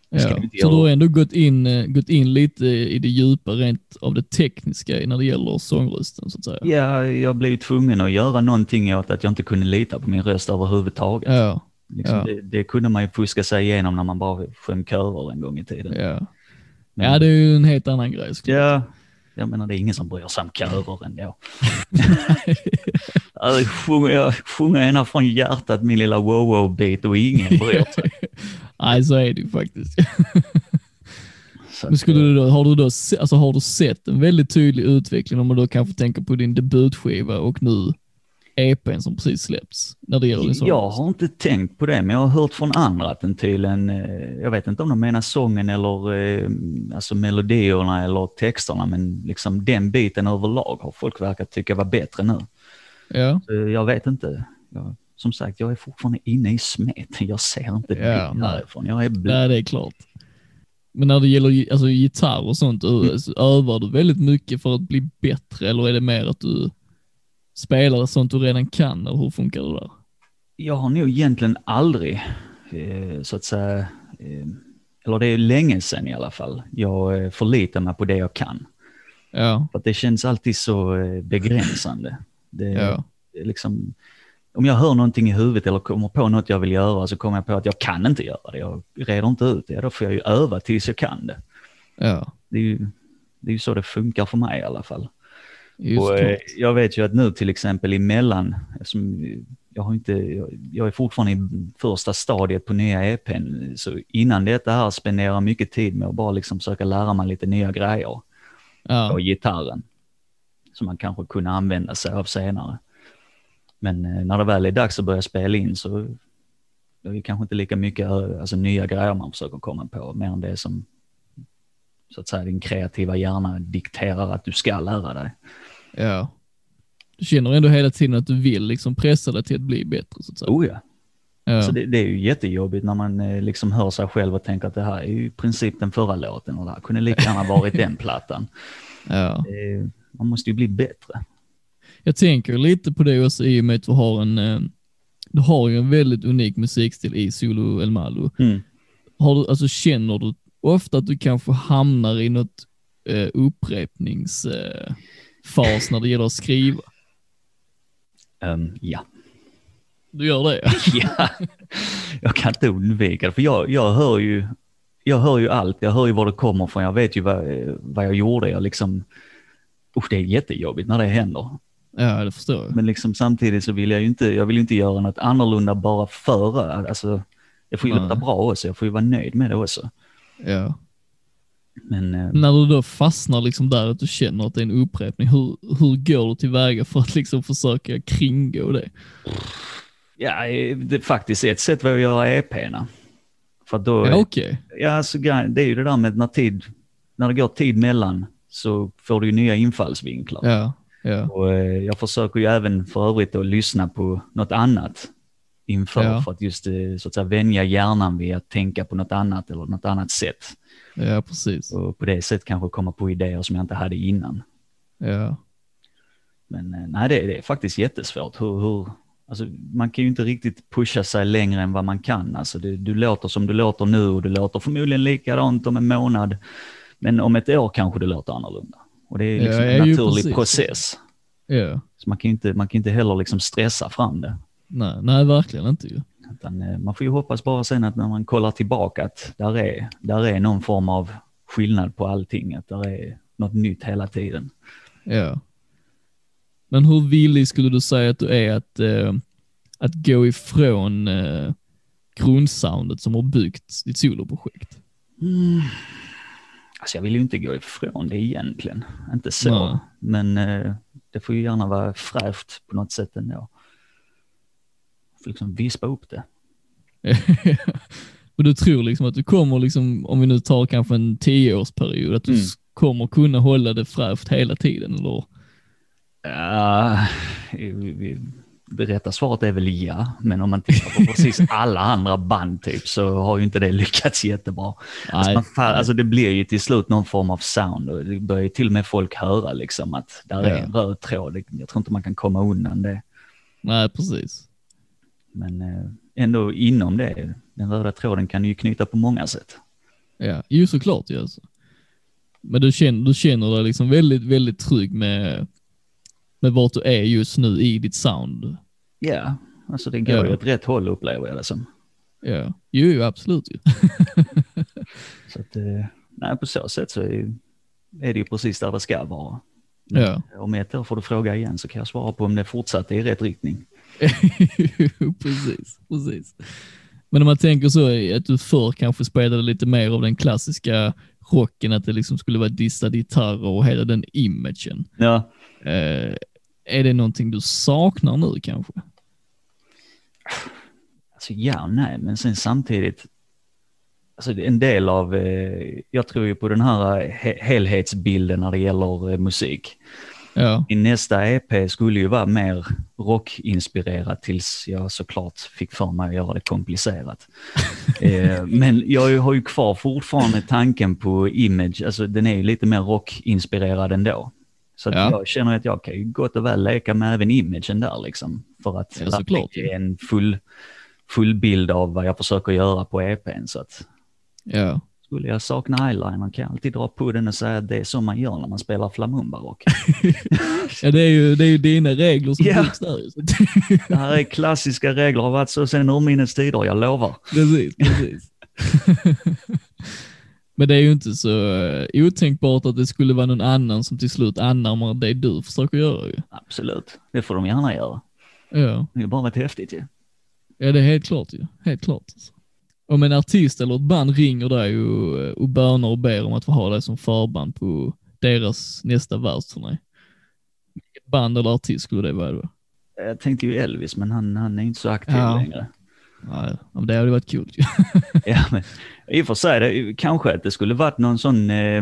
ja. Så du har ändå gått in, eh, gått in lite i det djupa rent av det tekniska när det gäller sångrösten så att säga. Ja, jag blev tvungen att göra någonting åt att jag inte kunde lita på min röst överhuvudtaget. Ja, Liksom Ja. det, det kunde man ju fuska sig igenom när man bara sjöng körer en gång i tiden. ja. Men- Ja, det är ju en helt annan grej. Ja, jag menar det är ingen som bryr sig om körer ändå. Alltså, sjunger jag sjunger ena från hjärtat min lilla wow-wow-bit och ingen bryr sig. Nej, så är det ju faktiskt. Men skulle du då, har, du då alltså, har du sett en väldigt tydlig utveckling om man då kanske tänker på din debutskiva och nu EPn som precis släppts när det gäller sång? jag har inte tänkt på det, men jag har hört från andra att den tydligen, eh, jag vet inte om de menar sången eller eh, alltså melodierna eller texterna, men liksom den biten överlag har folk verkat tycka var bättre nu. Ja, Så jag vet inte. Jag, som sagt, jag är fortfarande inne i smeten. Jag ser inte Ja, det nej. härifrån. Jag är nej, blind. det är klart. Men när det gäller alltså, gitarr och sånt, så övar du väldigt mycket för att bli bättre eller är det mer att du spelar sånt du redan kan eller hur funkar det där? Jag har nog egentligen aldrig, eh, så att säga, eh, eller det är länge sedan i alla fall, jag eh, förlitar mig på det jag kan. Ja, För det känns alltid så begränsande. Det, ja, liksom, om jag hör någonting i huvudet eller kommer på något jag vill göra så kommer jag på att jag kan inte göra det. Jag reder inte ut det. Då får jag ju öva tills jag kan det. ja. Det är ju, det är så det funkar för mig i alla fall. Just och, eh, klart. jag vet ju att nu till exempel emellan, eftersom jag, har inte, jag, jag är fortfarande i första stadiet på nya EPn, så innan detta här spenderar jag mycket tid med att bara liksom försöka lära mig lite nya grejer Ja, gitarren. Som man kanske kunde använda sig av senare. Men eh, när det väl är dags att börja spela in så är det kanske inte lika mycket alltså, nya grejer man försöker komma på, mer än det som så att säga din kreativa hjärna dikterar att du ska lära dig. Ja. Du känner ändå hela tiden att du vill liksom pressa dig till att bli bättre så att säga. Oh ja. Ja, Så det, det är ju jättejobbigt när man eh, liksom hör sig själv och tänker att det här är ju i princip den förra låten och det här kunde lika gärna varit den plattan. ja. Eh, Man måste ju bli bättre. Jag tänker lite på det också i och med att du har en, eh, du har ju en väldigt unik musikstil i Solo El Malo. Mm. Har du, alltså känner du ofta att du kanske hamnar i något eh, upprepningsfas eh, fas när det gäller att skriva? Ehm, ja. Du gör det? ja, jag kan inte undvika det, för jag, jag, hör ju, jag hör ju allt, jag hör ju var det kommer från, jag vet ju vad, vad jag gjorde, jag liksom, usch det är jättejobbigt när det händer. Ja, det förstår jag. Men liksom samtidigt så vill jag ju inte, jag vill inte göra något annorlunda bara före, alltså jag får ju låta bra också, jag får ju vara nöjd med det också. Ja. Men eh, När du då fastnar liksom där, att du känner att det är en upprepning, hur, hur går du tillväga för att liksom försöka kringgå det? ja, eh, det är faktiskt ett sätt var att göra EP'na. För då, Ja, okej. Ja, alltså, det är ju det där med när tid, när det går tid mellan så får du ju nya infallsvinklar. Ja, ja, Och eh, jag försöker ju även för övrigt att lyssna på något annat inför Ja. för att just så att säga vänja hjärnan vid att tänka på något annat eller något annat sätt. Ja, precis. Och på det sättet kanske komma på idéer som jag inte hade innan. Ja, Men eh, nej, det, det är faktiskt jättesvårt. Hur, hur, alltså, man kan ju inte riktigt pusha sig längre än vad man kan. Alltså, det, du låter som du låter nu och du låter förmodligen likadant om en månad. Men om ett år kanske det låter annorlunda. Och det är liksom ja, en naturlig process. ja. Så man kan ju inte, man kan inte heller liksom stressa fram det. Nej, nej, verkligen inte ju. Utan, eh, man får ju hoppas bara sen att när man kollar tillbaka att där är, där är någon form av skillnad på allting. Att där är något nytt hela tiden. Ja. Men hur villig skulle du säga att du är att, eh, att gå ifrån eh, grundsoundet som har byggt ditt soloprojekt? Alltså jag vill ju inte gå ifrån det egentligen, inte så. Nej. Men eh, det får ju gärna vara fräscht på något sätt ändå. Liksom vispa upp det. Och du tror liksom att du kommer, liksom, om vi nu tar kanske en tioårsperiod, att du Mm. kommer kunna hålla det fräscht hela tiden eller? Ja, vi- det rätta svaret är väl ja, men om man tittar på precis alla andra band typ så har ju inte det lyckats jättebra. Alltså, man, alltså det blir ju till slut någon form av sound och det börjar ju till och med folk höra liksom att där är en röd tråd. Jag tror inte man kan komma undan det. Nej, precis. Men eh, ändå inom det, den röda tråden kan ju knyta på många sätt. Ja, ju såklart ju alltså. Men du känner, du känner dig liksom väldigt, väldigt trygg med, med vart du är just nu i ditt sound. Ja, alltså det går ju åt rätt håll upplever jag det som. Ja, jo, jo absolut ju. Så att, eh, nej, på så sätt så är, är det ju precis där det ska vara. Ja. Om ett år får du fråga igen så kan jag svara på om det fortsatte i rätt riktning. precis, precis. Men om man tänker så att du förr kanske spelade lite mer av den klassiska rocken, att det liksom skulle vara distade gitarrer och hela den imagen. Ja, Eh, är det någonting du saknar nu kanske? alltså ja och nej, men sen samtidigt, alltså en del av, eh, jag tror ju på den här eh, he- helhetsbilden när det gäller eh, musik. Ja, Min nästa EP skulle ju vara mer rockinspirerat tills jag såklart fick för mig att göra det komplicerat. eh, men jag har ju kvar fortfarande tanken på image, alltså den är ju lite mer rockinspirerad ändå. Så Ja. jag känner att jag kan ju gott och väl leka med även imagen där liksom. För att Ja, såklart. ge en full, full bild av vad jag försöker göra på EPn. Så att ja. Skulle jag sakna eyeliner kan jag alltid dra på den och säga att det är så man gör när man spelar flamumba-rock. ja det, är ju, det är ju dina regler som Ja. byggs där. Det här är klassiska regler, har varit så sedan urminnes tider, jag lovar. precis, precis. Men det är ju inte så uh, otänkbart att det skulle vara någon annan som till slut anammar det du försöker göra ju. Absolut, det får de gärna göra. Ja. Det är bara varit häftigt ju. Ja, det är helt klart ju. Helt klart. Alltså. Om en artist eller ett band ringer dig och, och bönar och ber om att få ha dig som förband på deras nästa världsturné. Vilket band eller artist skulle det vara då? Jag tänkte ju Elvis, men han, han är inte så aktiv Ja. längre. Nej, men det hade varit kul. Ja, men i och för sig, det, kanske att det skulle varit någon sån, eh,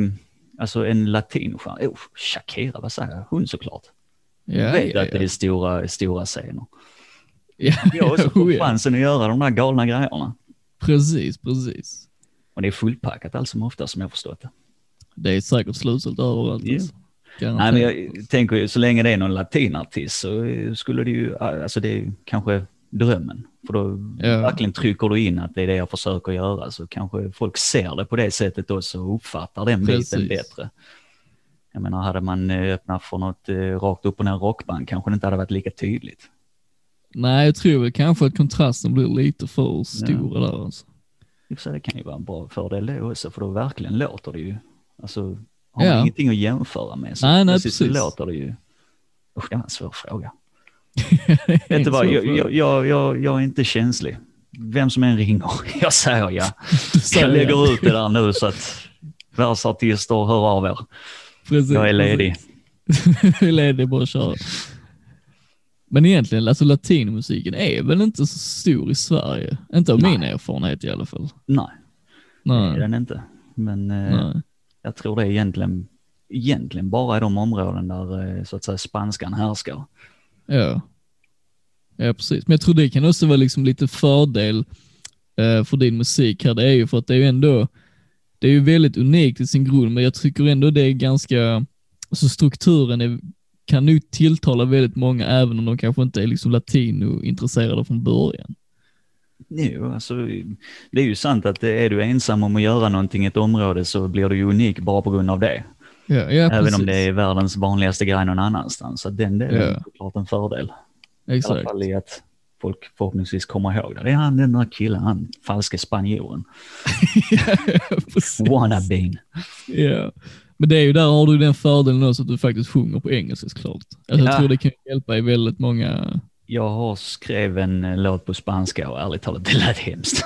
alltså en latinstjärna. Oh, Shakira, vad säger jag? Hon såklart. Ja, Jag vet ja, att det är stora, stora scener. ja. Jag har också Oh, fått ja. chansen att göra de där galna grejerna. Precis, precis. Och det är fullpackat allt som ofta som jag förstått det. Det är säkert slutsålt överallt. Ja. Alltså. Nej, men jag tänker ju så länge det är någon latinartist så skulle det ju, alltså det är kanske drömmen. För då Ja. verkligen trycker du in att det är det jag försöker göra så kanske folk ser det på det sättet också och uppfattar den biten Precis. bättre. Jag menar, hade man öppnat för något eh, rakt upp och ner rockband kanske det inte hade varit lika tydligt. Nej, jag tror väl kanske att kontrasten blir lite för stor där alltså. Det kan ju vara en bra fördel det också, för då verkligen låter det ju. Alltså, har man Ja. ingenting att jämföra med så Nej, nej, plötsligt så precis. låter det ju... Usch, det var en svår fråga. Vet du vad, jag, jag, jag, jag, är inte känslig. Vem som än ringer, jag säger ja. Du Jag ja. lägger ut det där nu så att världsartister hör av er. Precis, Jag är ledig. precis. Jag är ledig, bara köra. Men egentligen, alltså latinmusiken är väl inte så stor i Sverige? Inte av Nej. min erfarenhet i alla fall. Nej, det är Nej, den inte. Men eh, nej. jag tror det är egentligen, egentligen bara i de områden där eh, så att säga spanskan härskar. Ja. ja, precis. Men jag tror det kan också vara liksom lite fördel eh, för din musik här. Det är ju för att det är ju ändå, det är ju väldigt unikt i sin grund, men jag tycker ändå det är ganska, alltså strukturen är, kan nu tilltala väldigt många, även om de kanske inte är liksom latino-intresserade från början. Jo, alltså, det är ju sant att är du ensam om att göra någonting i ett område så blir du ju unik bara på grund av det. Ja, ja Även precis. om det är världens vanligaste grej någon annanstans. Så den delen Ja. är såklart en fördel. I alla Exakt. fall i att folk förhoppningsvis kommer ihåg det. Det är han den där killen, han falske spanjoren. ja. Wannabeen. Ja. Men det är ju där har du den fördelen också att du faktiskt sjunger på engelska såklart. Alltså, Ja. Jag tror det kan hjälpa i väldigt många Jag har skrev en eh, låt på spanska och ärligt talat, det lät hemskt.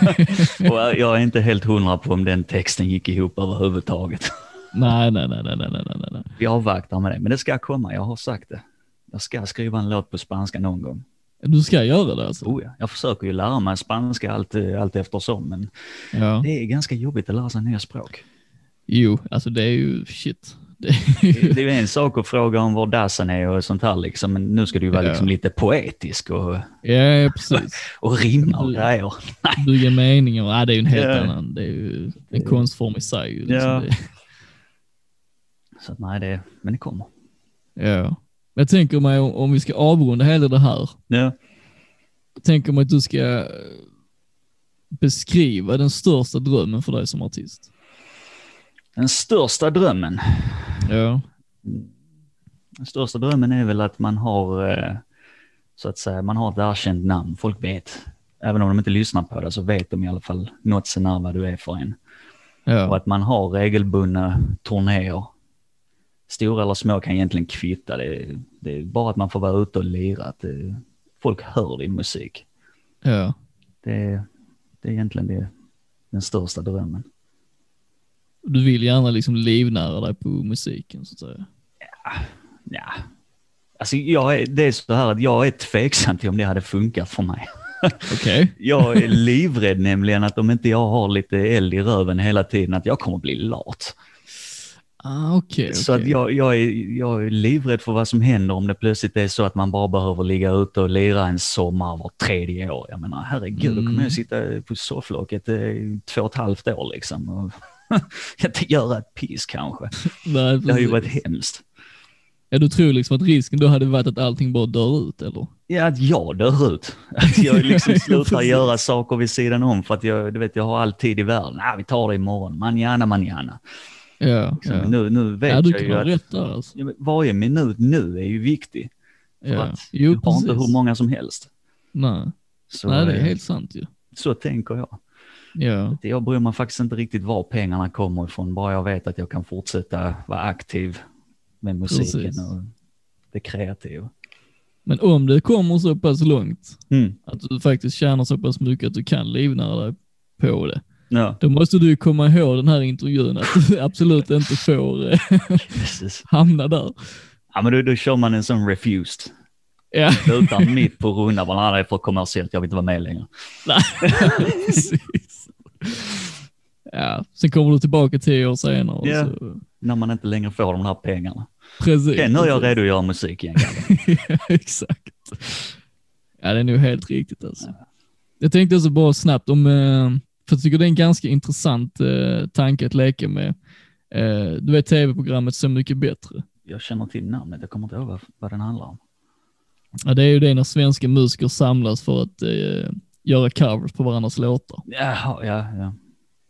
och eh, jag är inte helt hundra på om den texten gick ihop överhuvudtaget. Nej, nej, nej, nej, nej, nej, nej. Vi avvaktar med det, men det ska komma, jag har sagt det. Jag ska skriva en låt på spanska någon gång. Du ska göra det alltså? Oh ja. Jag försöker ju lära mig spanska allt, eh, allt eftersom, men Ja. det är ganska jobbigt att lära sig nya språk. Jo, alltså det är ju shit. Det är ju... Det är ju en sak att fråga om var dassen är och sånt här liksom, men nu ska du ju vara Ja. liksom lite poetisk och, Ja, precis. och rimma och grejer. Bygga meningar. Ja, det är ju en helt Ja. annan. Det är ju en konstform i sig. Liksom Ja. Så att, nej, det, men det kommer. ja. Men Jag tänker mig om, om vi ska avrunda hela det här. Ja. Jag tänker mig att du ska beskriva den största drömmen för dig som artist. Den största drömmen. Ja. Den största drömmen är väl att man har, eh, så att säga, man har ett erkänt namn. Folk vet, även om de inte lyssnar på det, så vet de i alla fall något sånär vad du är för en. Och Ja. att man har regelbundna turnéer. Stora eller små kan egentligen kvitta. Det är, det är bara att man får vara ute och lira. Att det, folk hör din musik. ja. Det är, det är egentligen det, den största drömmen. Du vill gärna liksom livnära dig på musiken så att säga. Ja. Alltså jag är, det är så här att jag är tveksam till om det hade funkat för mig. Okej. Jag är livrädd nämligen att om inte jag har lite eld i röven hela tiden att jag kommer bli lat. Ah, okej. Så att jag, jag, är, jag är livrädd för vad som händer om det plötsligt är så att man bara behöver ligga ute och lira en sommar var tredje år. Jag menar herregud, då kommer Mm. jag sitta på sofflocket eh, i två och ett halvt år liksom. Och inte göra ett piss kanske. Nej, Det har ju varit hemskt. Ja, du tror liksom att risken då hade varit att allting bara dör ut eller? Ja, att jag dör ut. Att jag liksom slutar göra saker vid sidan om för att jag, du vet, jag har all tid i världen. Ah, vi tar det imorgon. Manjana, manjana. Ja, Liksom, ja. Nu, nu vet ja du jag kan ju att rätt där alltså. varje minut nu är ju viktig. För Ja. att Jo, du har inte precis. hur många som helst. Nej. Så, Nej, det är helt sant ju. så tänker jag. Ja, Jag bryr mig faktiskt inte riktigt var pengarna kommer ifrån, bara jag vet att jag kan fortsätta vara aktiv med musiken Precis. och det kreativa. men om det kommer så pass långt Mm. att du faktiskt tjänar så pass mycket att du kan livnära dig på det, Ja, då måste du komma ihåg den här intervjun att du absolut inte får eh, hamna där. Ja, men då, då kör man en sån refused. Ja, Utan mitt på bara, "Nej, det är för kommersiellt, jag vill inte vara med längre. nej. Ja, sen kommer du tillbaka tio år senare. och Ja. Så, När man inte längre får de här pengarna. precis. Sen är jag redo att göra musik igen. ja, exakt. Ja, det är nog helt riktigt alltså. Jag tänkte också bara snabbt om, eh, för jag tycker det är en ganska intressant eh, tanke att leka med. Eh, Du vet tv-programmet Så mycket bättre. Jag känner till namnet, jag kommer inte ihåg vad, vad den handlar om. Ja, det är ju det när svenska musiker samlas för att eh, göra covers på varandras låtar. Ja, ja, ja.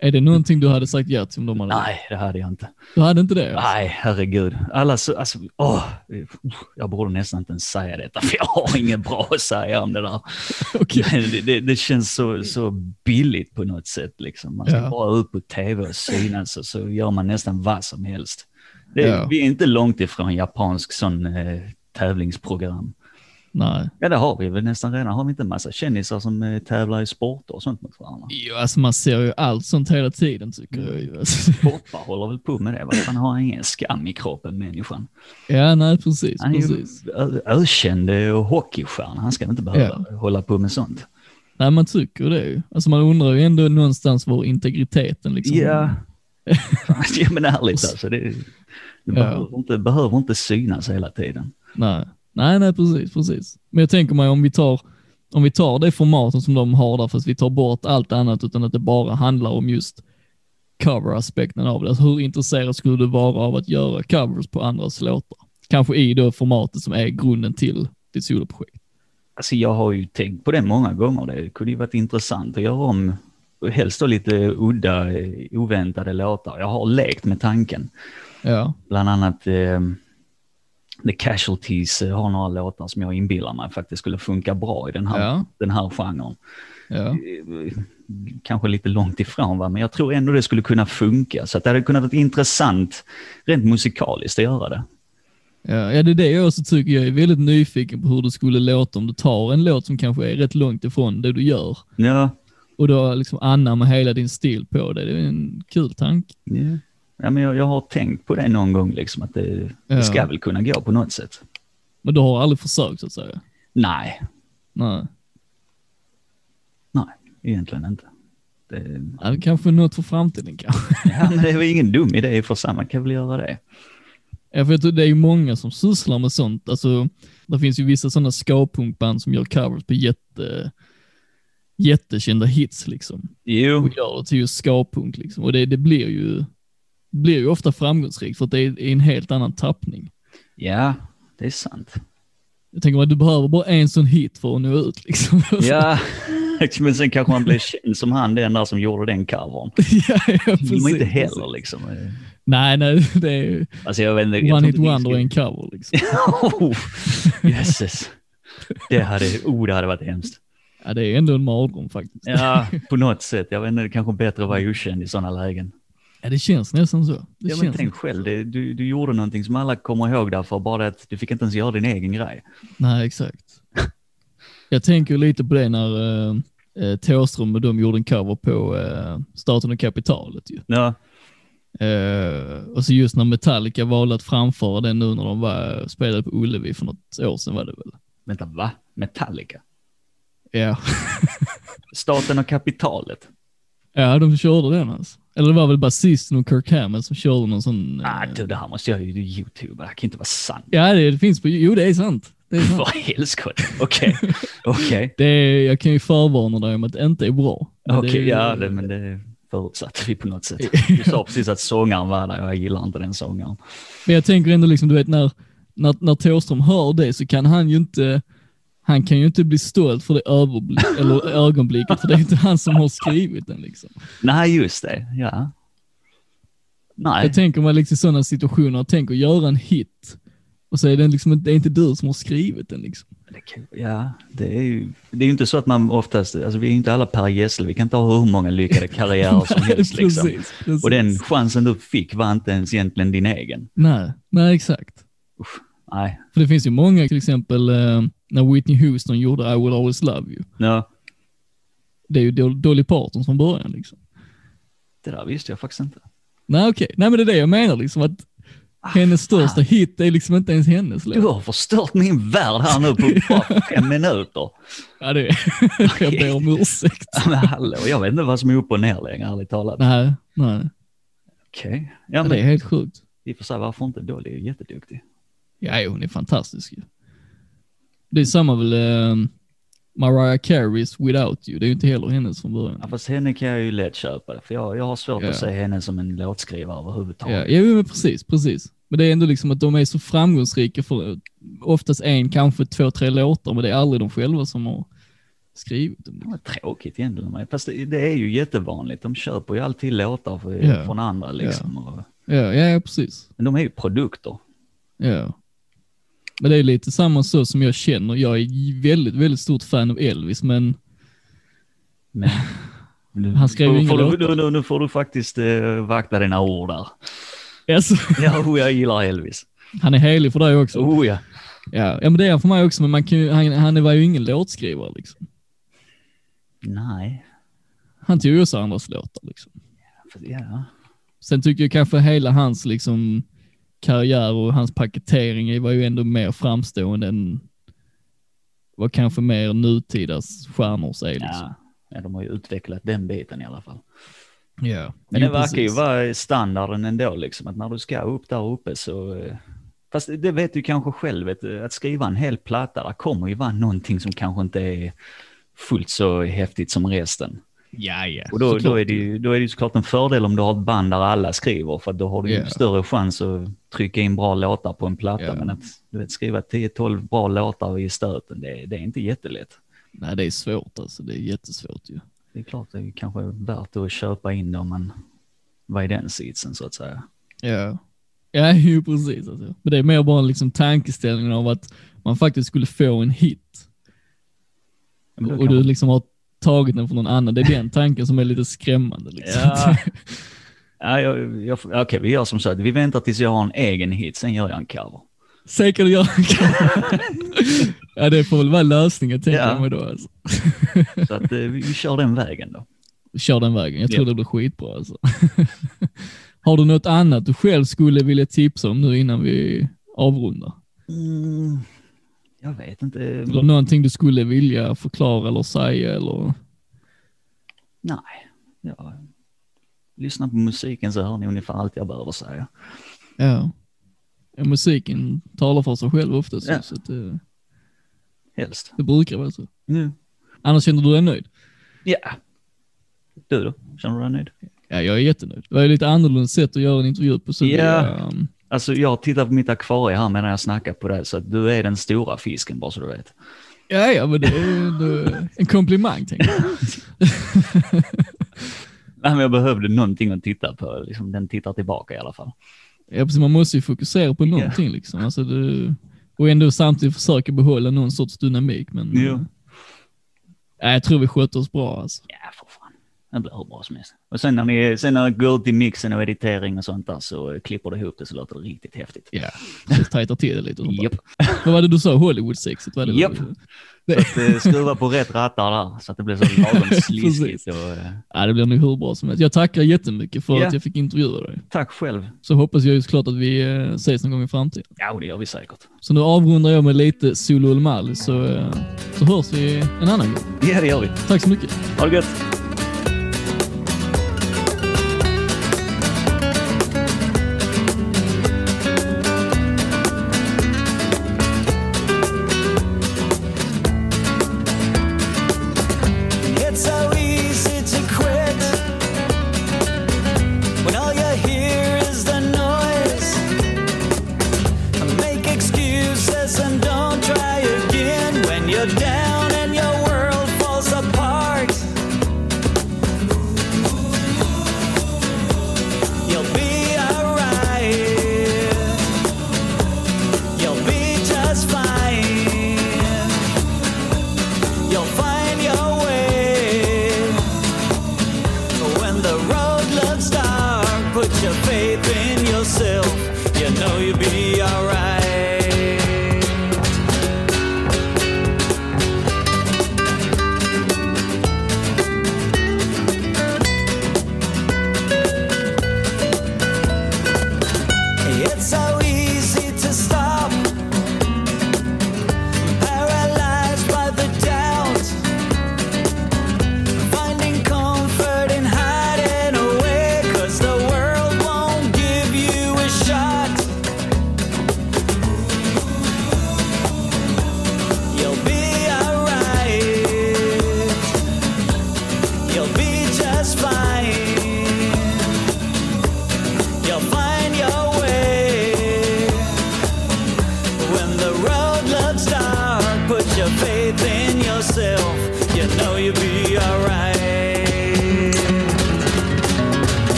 Är det någonting du hade sagt ja till om de hade Nej, det hade jag inte. Du hade inte det? Nej, herregud. Alla så, alltså, åh, jag borde nästan inte ens säga detta, för jag har inget bra att säga om det där. Okej. Det, det, det känns så, så billigt på något sätt. Liksom. Man ska Ja. bara upp på tv och synas och så gör man nästan vad som helst. Det, Ja. Vi är inte långt ifrån japansk sån eh, tävlingsprogram. Nej. Ja, det har vi väl nästan redan. Har vi inte en massa kändisar som eh, tävlar i sporter och sånt mot varandra? Jo, alltså man ser ju allt sånt hela tiden tycker jag ju. Alltså. Poppa håller väl på med det. Vad fan har ingen skam i kroppen, människan? Ja, nej precis, Han är ju precis. ökänd eh, hockeystjärna. Han ska inte behöva hålla på med sånt. Nej, man tycker det ju. Alltså man undrar ju ändå någonstans var integriteten liksom. Ja. ja, men ärligt alltså. Det, det Ja. behöver, inte, behöver inte synas hela tiden. Nej, nej, nej, precis, precis. Men jag tänker mig om vi tar, om vi tar det formatet som de har där, fast vi tar bort allt annat utan att det bara handlar om just cover-aspekten av det. Alltså hur intresserad skulle du vara av att göra covers på andras låtar? Kanske i det formatet som är grunden till ditt soloprojekt. Alltså jag har ju tänkt på det många gånger. Det kunde ju varit intressant att göra om, helst då lite udda, oväntade låtar. Jag har lekt med tanken. Ja, Bland annat eh, The Casualties eh, har några låtar som jag inbillar mig faktiskt skulle funka bra i den här, Ja. den här genren. ja, Eh, Kanske lite långt ifrån va, men jag tror ändå det skulle kunna funka. Så att det hade kunnat vara intressant rent musikaliskt att göra det. ja. Ja, det är det jag också tycker. Jag är väldigt nyfiken på hur det skulle låta om du tar en låt som kanske är rätt långt ifrån det du gör Ja, och då liksom anamma hela din stil på det. Det är en kul tanke. ja. Ja men jag, jag har tänkt på det någon gång, liksom, att det, Ja. det ska väl kunna gå på något sätt. Men du har aldrig försökt så att säga? Nej, Nej. nej, egentligen inte. Det, Ja, det kanske är något för framtiden kanske. ja, men det är väl ingen dum idé för sig, man kan väl göra det. Ja, för jag tror det är ju många som sysslar med sånt. Alltså, det finns ju vissa sådana ska-punkband som gör covers på jätte, jättekända hits liksom. Jo, Och gör det till just ska-punk liksom. Och det, det blir ju blir ju ofta framgångsrikt för att det är, är en helt annan tappning. ja, det är sant. Jag tänker att du behöver bara en sån hit för att nå ut liksom. Ja, men sen kanske man blir känd som han, den där som gjorde den covern. ja, ja, precis. var inte heller precis. liksom. Nej, nej, det är ju Alltså jag vet inte. jag one hit wonder i en cover liksom. oh, jösses. Det hade, oh, det hade varit hemskt. Ja, det är ändå en mardröm faktiskt. Ja, på något sätt. Jag vet inte, det är kanske bättre att vara okänd i sådana lägen. Ja, det känns nästan så. Det Ja, men tänk själv, det, du, du gjorde någonting som alla kommer ihåg därför, bara att du fick inte ens göra din egen grej. Nej, exakt. Jag tänker lite på det när uh, uh, Thåström och de gjorde en cover på uh, Staten och kapitalet ju. Ja, Eh, och så just när Metallica valde att framföra den nu när de var, spelade på Ullevi för något år sedan var det väl. vänta, va? Metallica? Ja, Staten och kapitalet? ja de körde den alltså. Eller det var väl basisten och Kirk Hammett som körde någon sån. Ah, eh, du, det här måste jag ju youtuba, det här kan inte vara sant. ja, det, det finns på, jo det är sant. Det är sant. Vad helskott. Okej. Det är, jag kan ju förvarna dig om att det inte är bra. Okej, ju- ja, det, men det förutsatte vi på något sätt. Du sa precis att sångaren var där och jag gillar inte den sångaren. Men jag tänker ändå liksom, du vet när, när, när Thåström hör det så kan han ju inte, han kan ju inte bli stolt för det eller ögonblicket, för det är inte han som har skrivit den liksom. Nej, just det. Ja. Nej. Jag tänker mig liksom i sådana situationer, tänk att göra en hit och så är det liksom, det är inte du som har skrivit den liksom. Ja, det är ju det är ju inte så att man oftast, alltså vi är ju inte alla Per Gessle, vi kan inte ha hur många lyckade karriärer som helst liksom. precis, precis. Och den chansen du fick var inte ens egentligen din egen. Nej, nej exakt. Nej, För det finns ju många, till exempel eh, när Whitney Houston gjorde I will always love you. ja, Det är ju Dol- Dolly Parton från början liksom. det där visste jag faktiskt inte. Nej okej, nej men det är det jag menar liksom att hennes största hit är liksom inte ens hennes Du har förstört min värld här nu på bara fem minuter. Ja, det är, jag ber om ursäkt. Ja, Men hallå, jag vet inte vad som är upp och ner längre, ärligt talat. Nej, nej, Okej. Ja, ja, det är men helt sjukt. i och för sig, varför inte Dolly är jätteduktig. Ja, hon är fantastisk ju. Det är samma väl eh, Mariah Careys Without You, det är ju inte heller hennes från början. Ja, fast henne kan jag ju lätt köpa, för jag, jag har svårt Ja. att se henne som en låtskrivare Ja, överhuvudtaget. ja men precis, precis. Men det är ändå liksom att de är så framgångsrika för, oftast en, kanske två, tre låtar, men det är aldrig de själva som har skrivit dem. Det var tråkigt egentligen. Fast det, det är ju jättevanligt. De köper ju alltid låtar för, Ja. från andra liksom. Och, Ja, ja, precis. men de är ju produkter. Ja. Men det är lite samma så som jag känner. Jag är väldigt, väldigt stort fan av Elvis, men Men, nu, Han skrev ju inga du, låtar. nu, nu, får du faktiskt uh, vakta dina ord där. alltså, Ja, oh, jag gillar Elvis. han är helig för dig också. Oh ja. Ja, ja, men det är han för mig också, men man kan ju, han, han var ju ingen låtskrivare liksom. Nej. Han tog ju också andras låtar liksom. Fast, ja. Sen tycker jag kanske hela hans liksom karriär och hans paketering var ju ändå mer framstående än vad kanske mer nutida stjärnors är liksom. Ja. de har ju utvecklat den biten i alla fall. Ja. Men det verkar ju precis. vara standarden ändå, liksom, att när du ska upp där uppe så... eh, Fast det vet du kanske själv, vet att skriva en hel platta, där kommer ju vara någonting som kanske inte är fullt så häftigt som resten. Ja, ja. Och då, då, är det ju, då är det ju såklart en fördel om du har ett band där alla skriver, för då har du Ja. större chans att trycka in bra låtar på en platta. Ja. Men att du vet, skriva 10-12 bra låtar i stöten, det, det är inte jättelätt. Nej, det är svårt alltså. Det är jättesvårt ju. Det är klart det är kanske värt att köpa in det om man var i den sitsen så att säga. Ja. Ja, ju precis alltså. Men det är mer bara liksom tankeställningen av att man faktiskt skulle få en hit men och du liksom har tagit den från någon annan. Det är den tanken som är lite skrämmande liksom. Ja. Ja, jag, jag, Okej, vi gör som så att vi väntar tills jag har en egen hit, sen gör jag en cover. Sen kan du göra Ja, det får väl vara lösningen tänker Ja. jag mig då alltså. Så att eh, vi, vi kör den vägen då. Kör den vägen. Jag tror Ja. det blir skitbra alltså. Har du något annat du själv skulle vilja tipsa om nu innan vi avrundar? Mm, jag vet inte. Eller någonting du skulle vilja förklara eller säga eller? Nej, ja. lyssna på musiken så hör ni ungefär allt jag behöver säga. Ja. ja musiken talar för sig själv ofta så, Ja. så att det, Helst. det brukar vara så. Mm. Annars känner du dig nöjd? Ja. Du då? Känner du dig nöjd? Ja, jag är jättenöjd. Det var ju lite annorlunda sätt att göra en intervju på. Så Ja. um, Alltså jag tittar på mitt akvarie här medan jag snackar på det, så att du är den stora fisken bara så du vet. ja, ja, men det är en komplimang tänker jag. Nej, men jag behövde någonting att titta på, liksom, den tittar tillbaka i alla fall. Ja, precis, man måste ju fokusera på någonting liksom. Alltså det, och ändå samtidigt försöka behålla någon sorts dynamik. Men ja, jag tror vi sköter oss bra alltså. Ja, för fan. Det blir hur bra som helst. Och sen när ni sen när det går till mixen och editering och sånt där så klipper du ihop det så låter det riktigt häftigt. Ja, så tajtar till det lite. Japp. Vad var det du sa? Hollywood-sexet? Japp. Att, eh, skruva på rätt rattar där så att det blir så lagom sliskigt. Och, eh, ja, det blir nog hur bra som helst. Jag tackar jättemycket för Ja. att jag fick intervjua dig. tack själv. Så hoppas jag ju såklart att vi eh, ses någon gång i framtiden. Ja, det gör vi säkert. Så nu avrundar jag med lite Solo Mali så, så hörs vi en annan gång. Ja, det gör vi. Tack så mycket. Ha det gött. Be alright.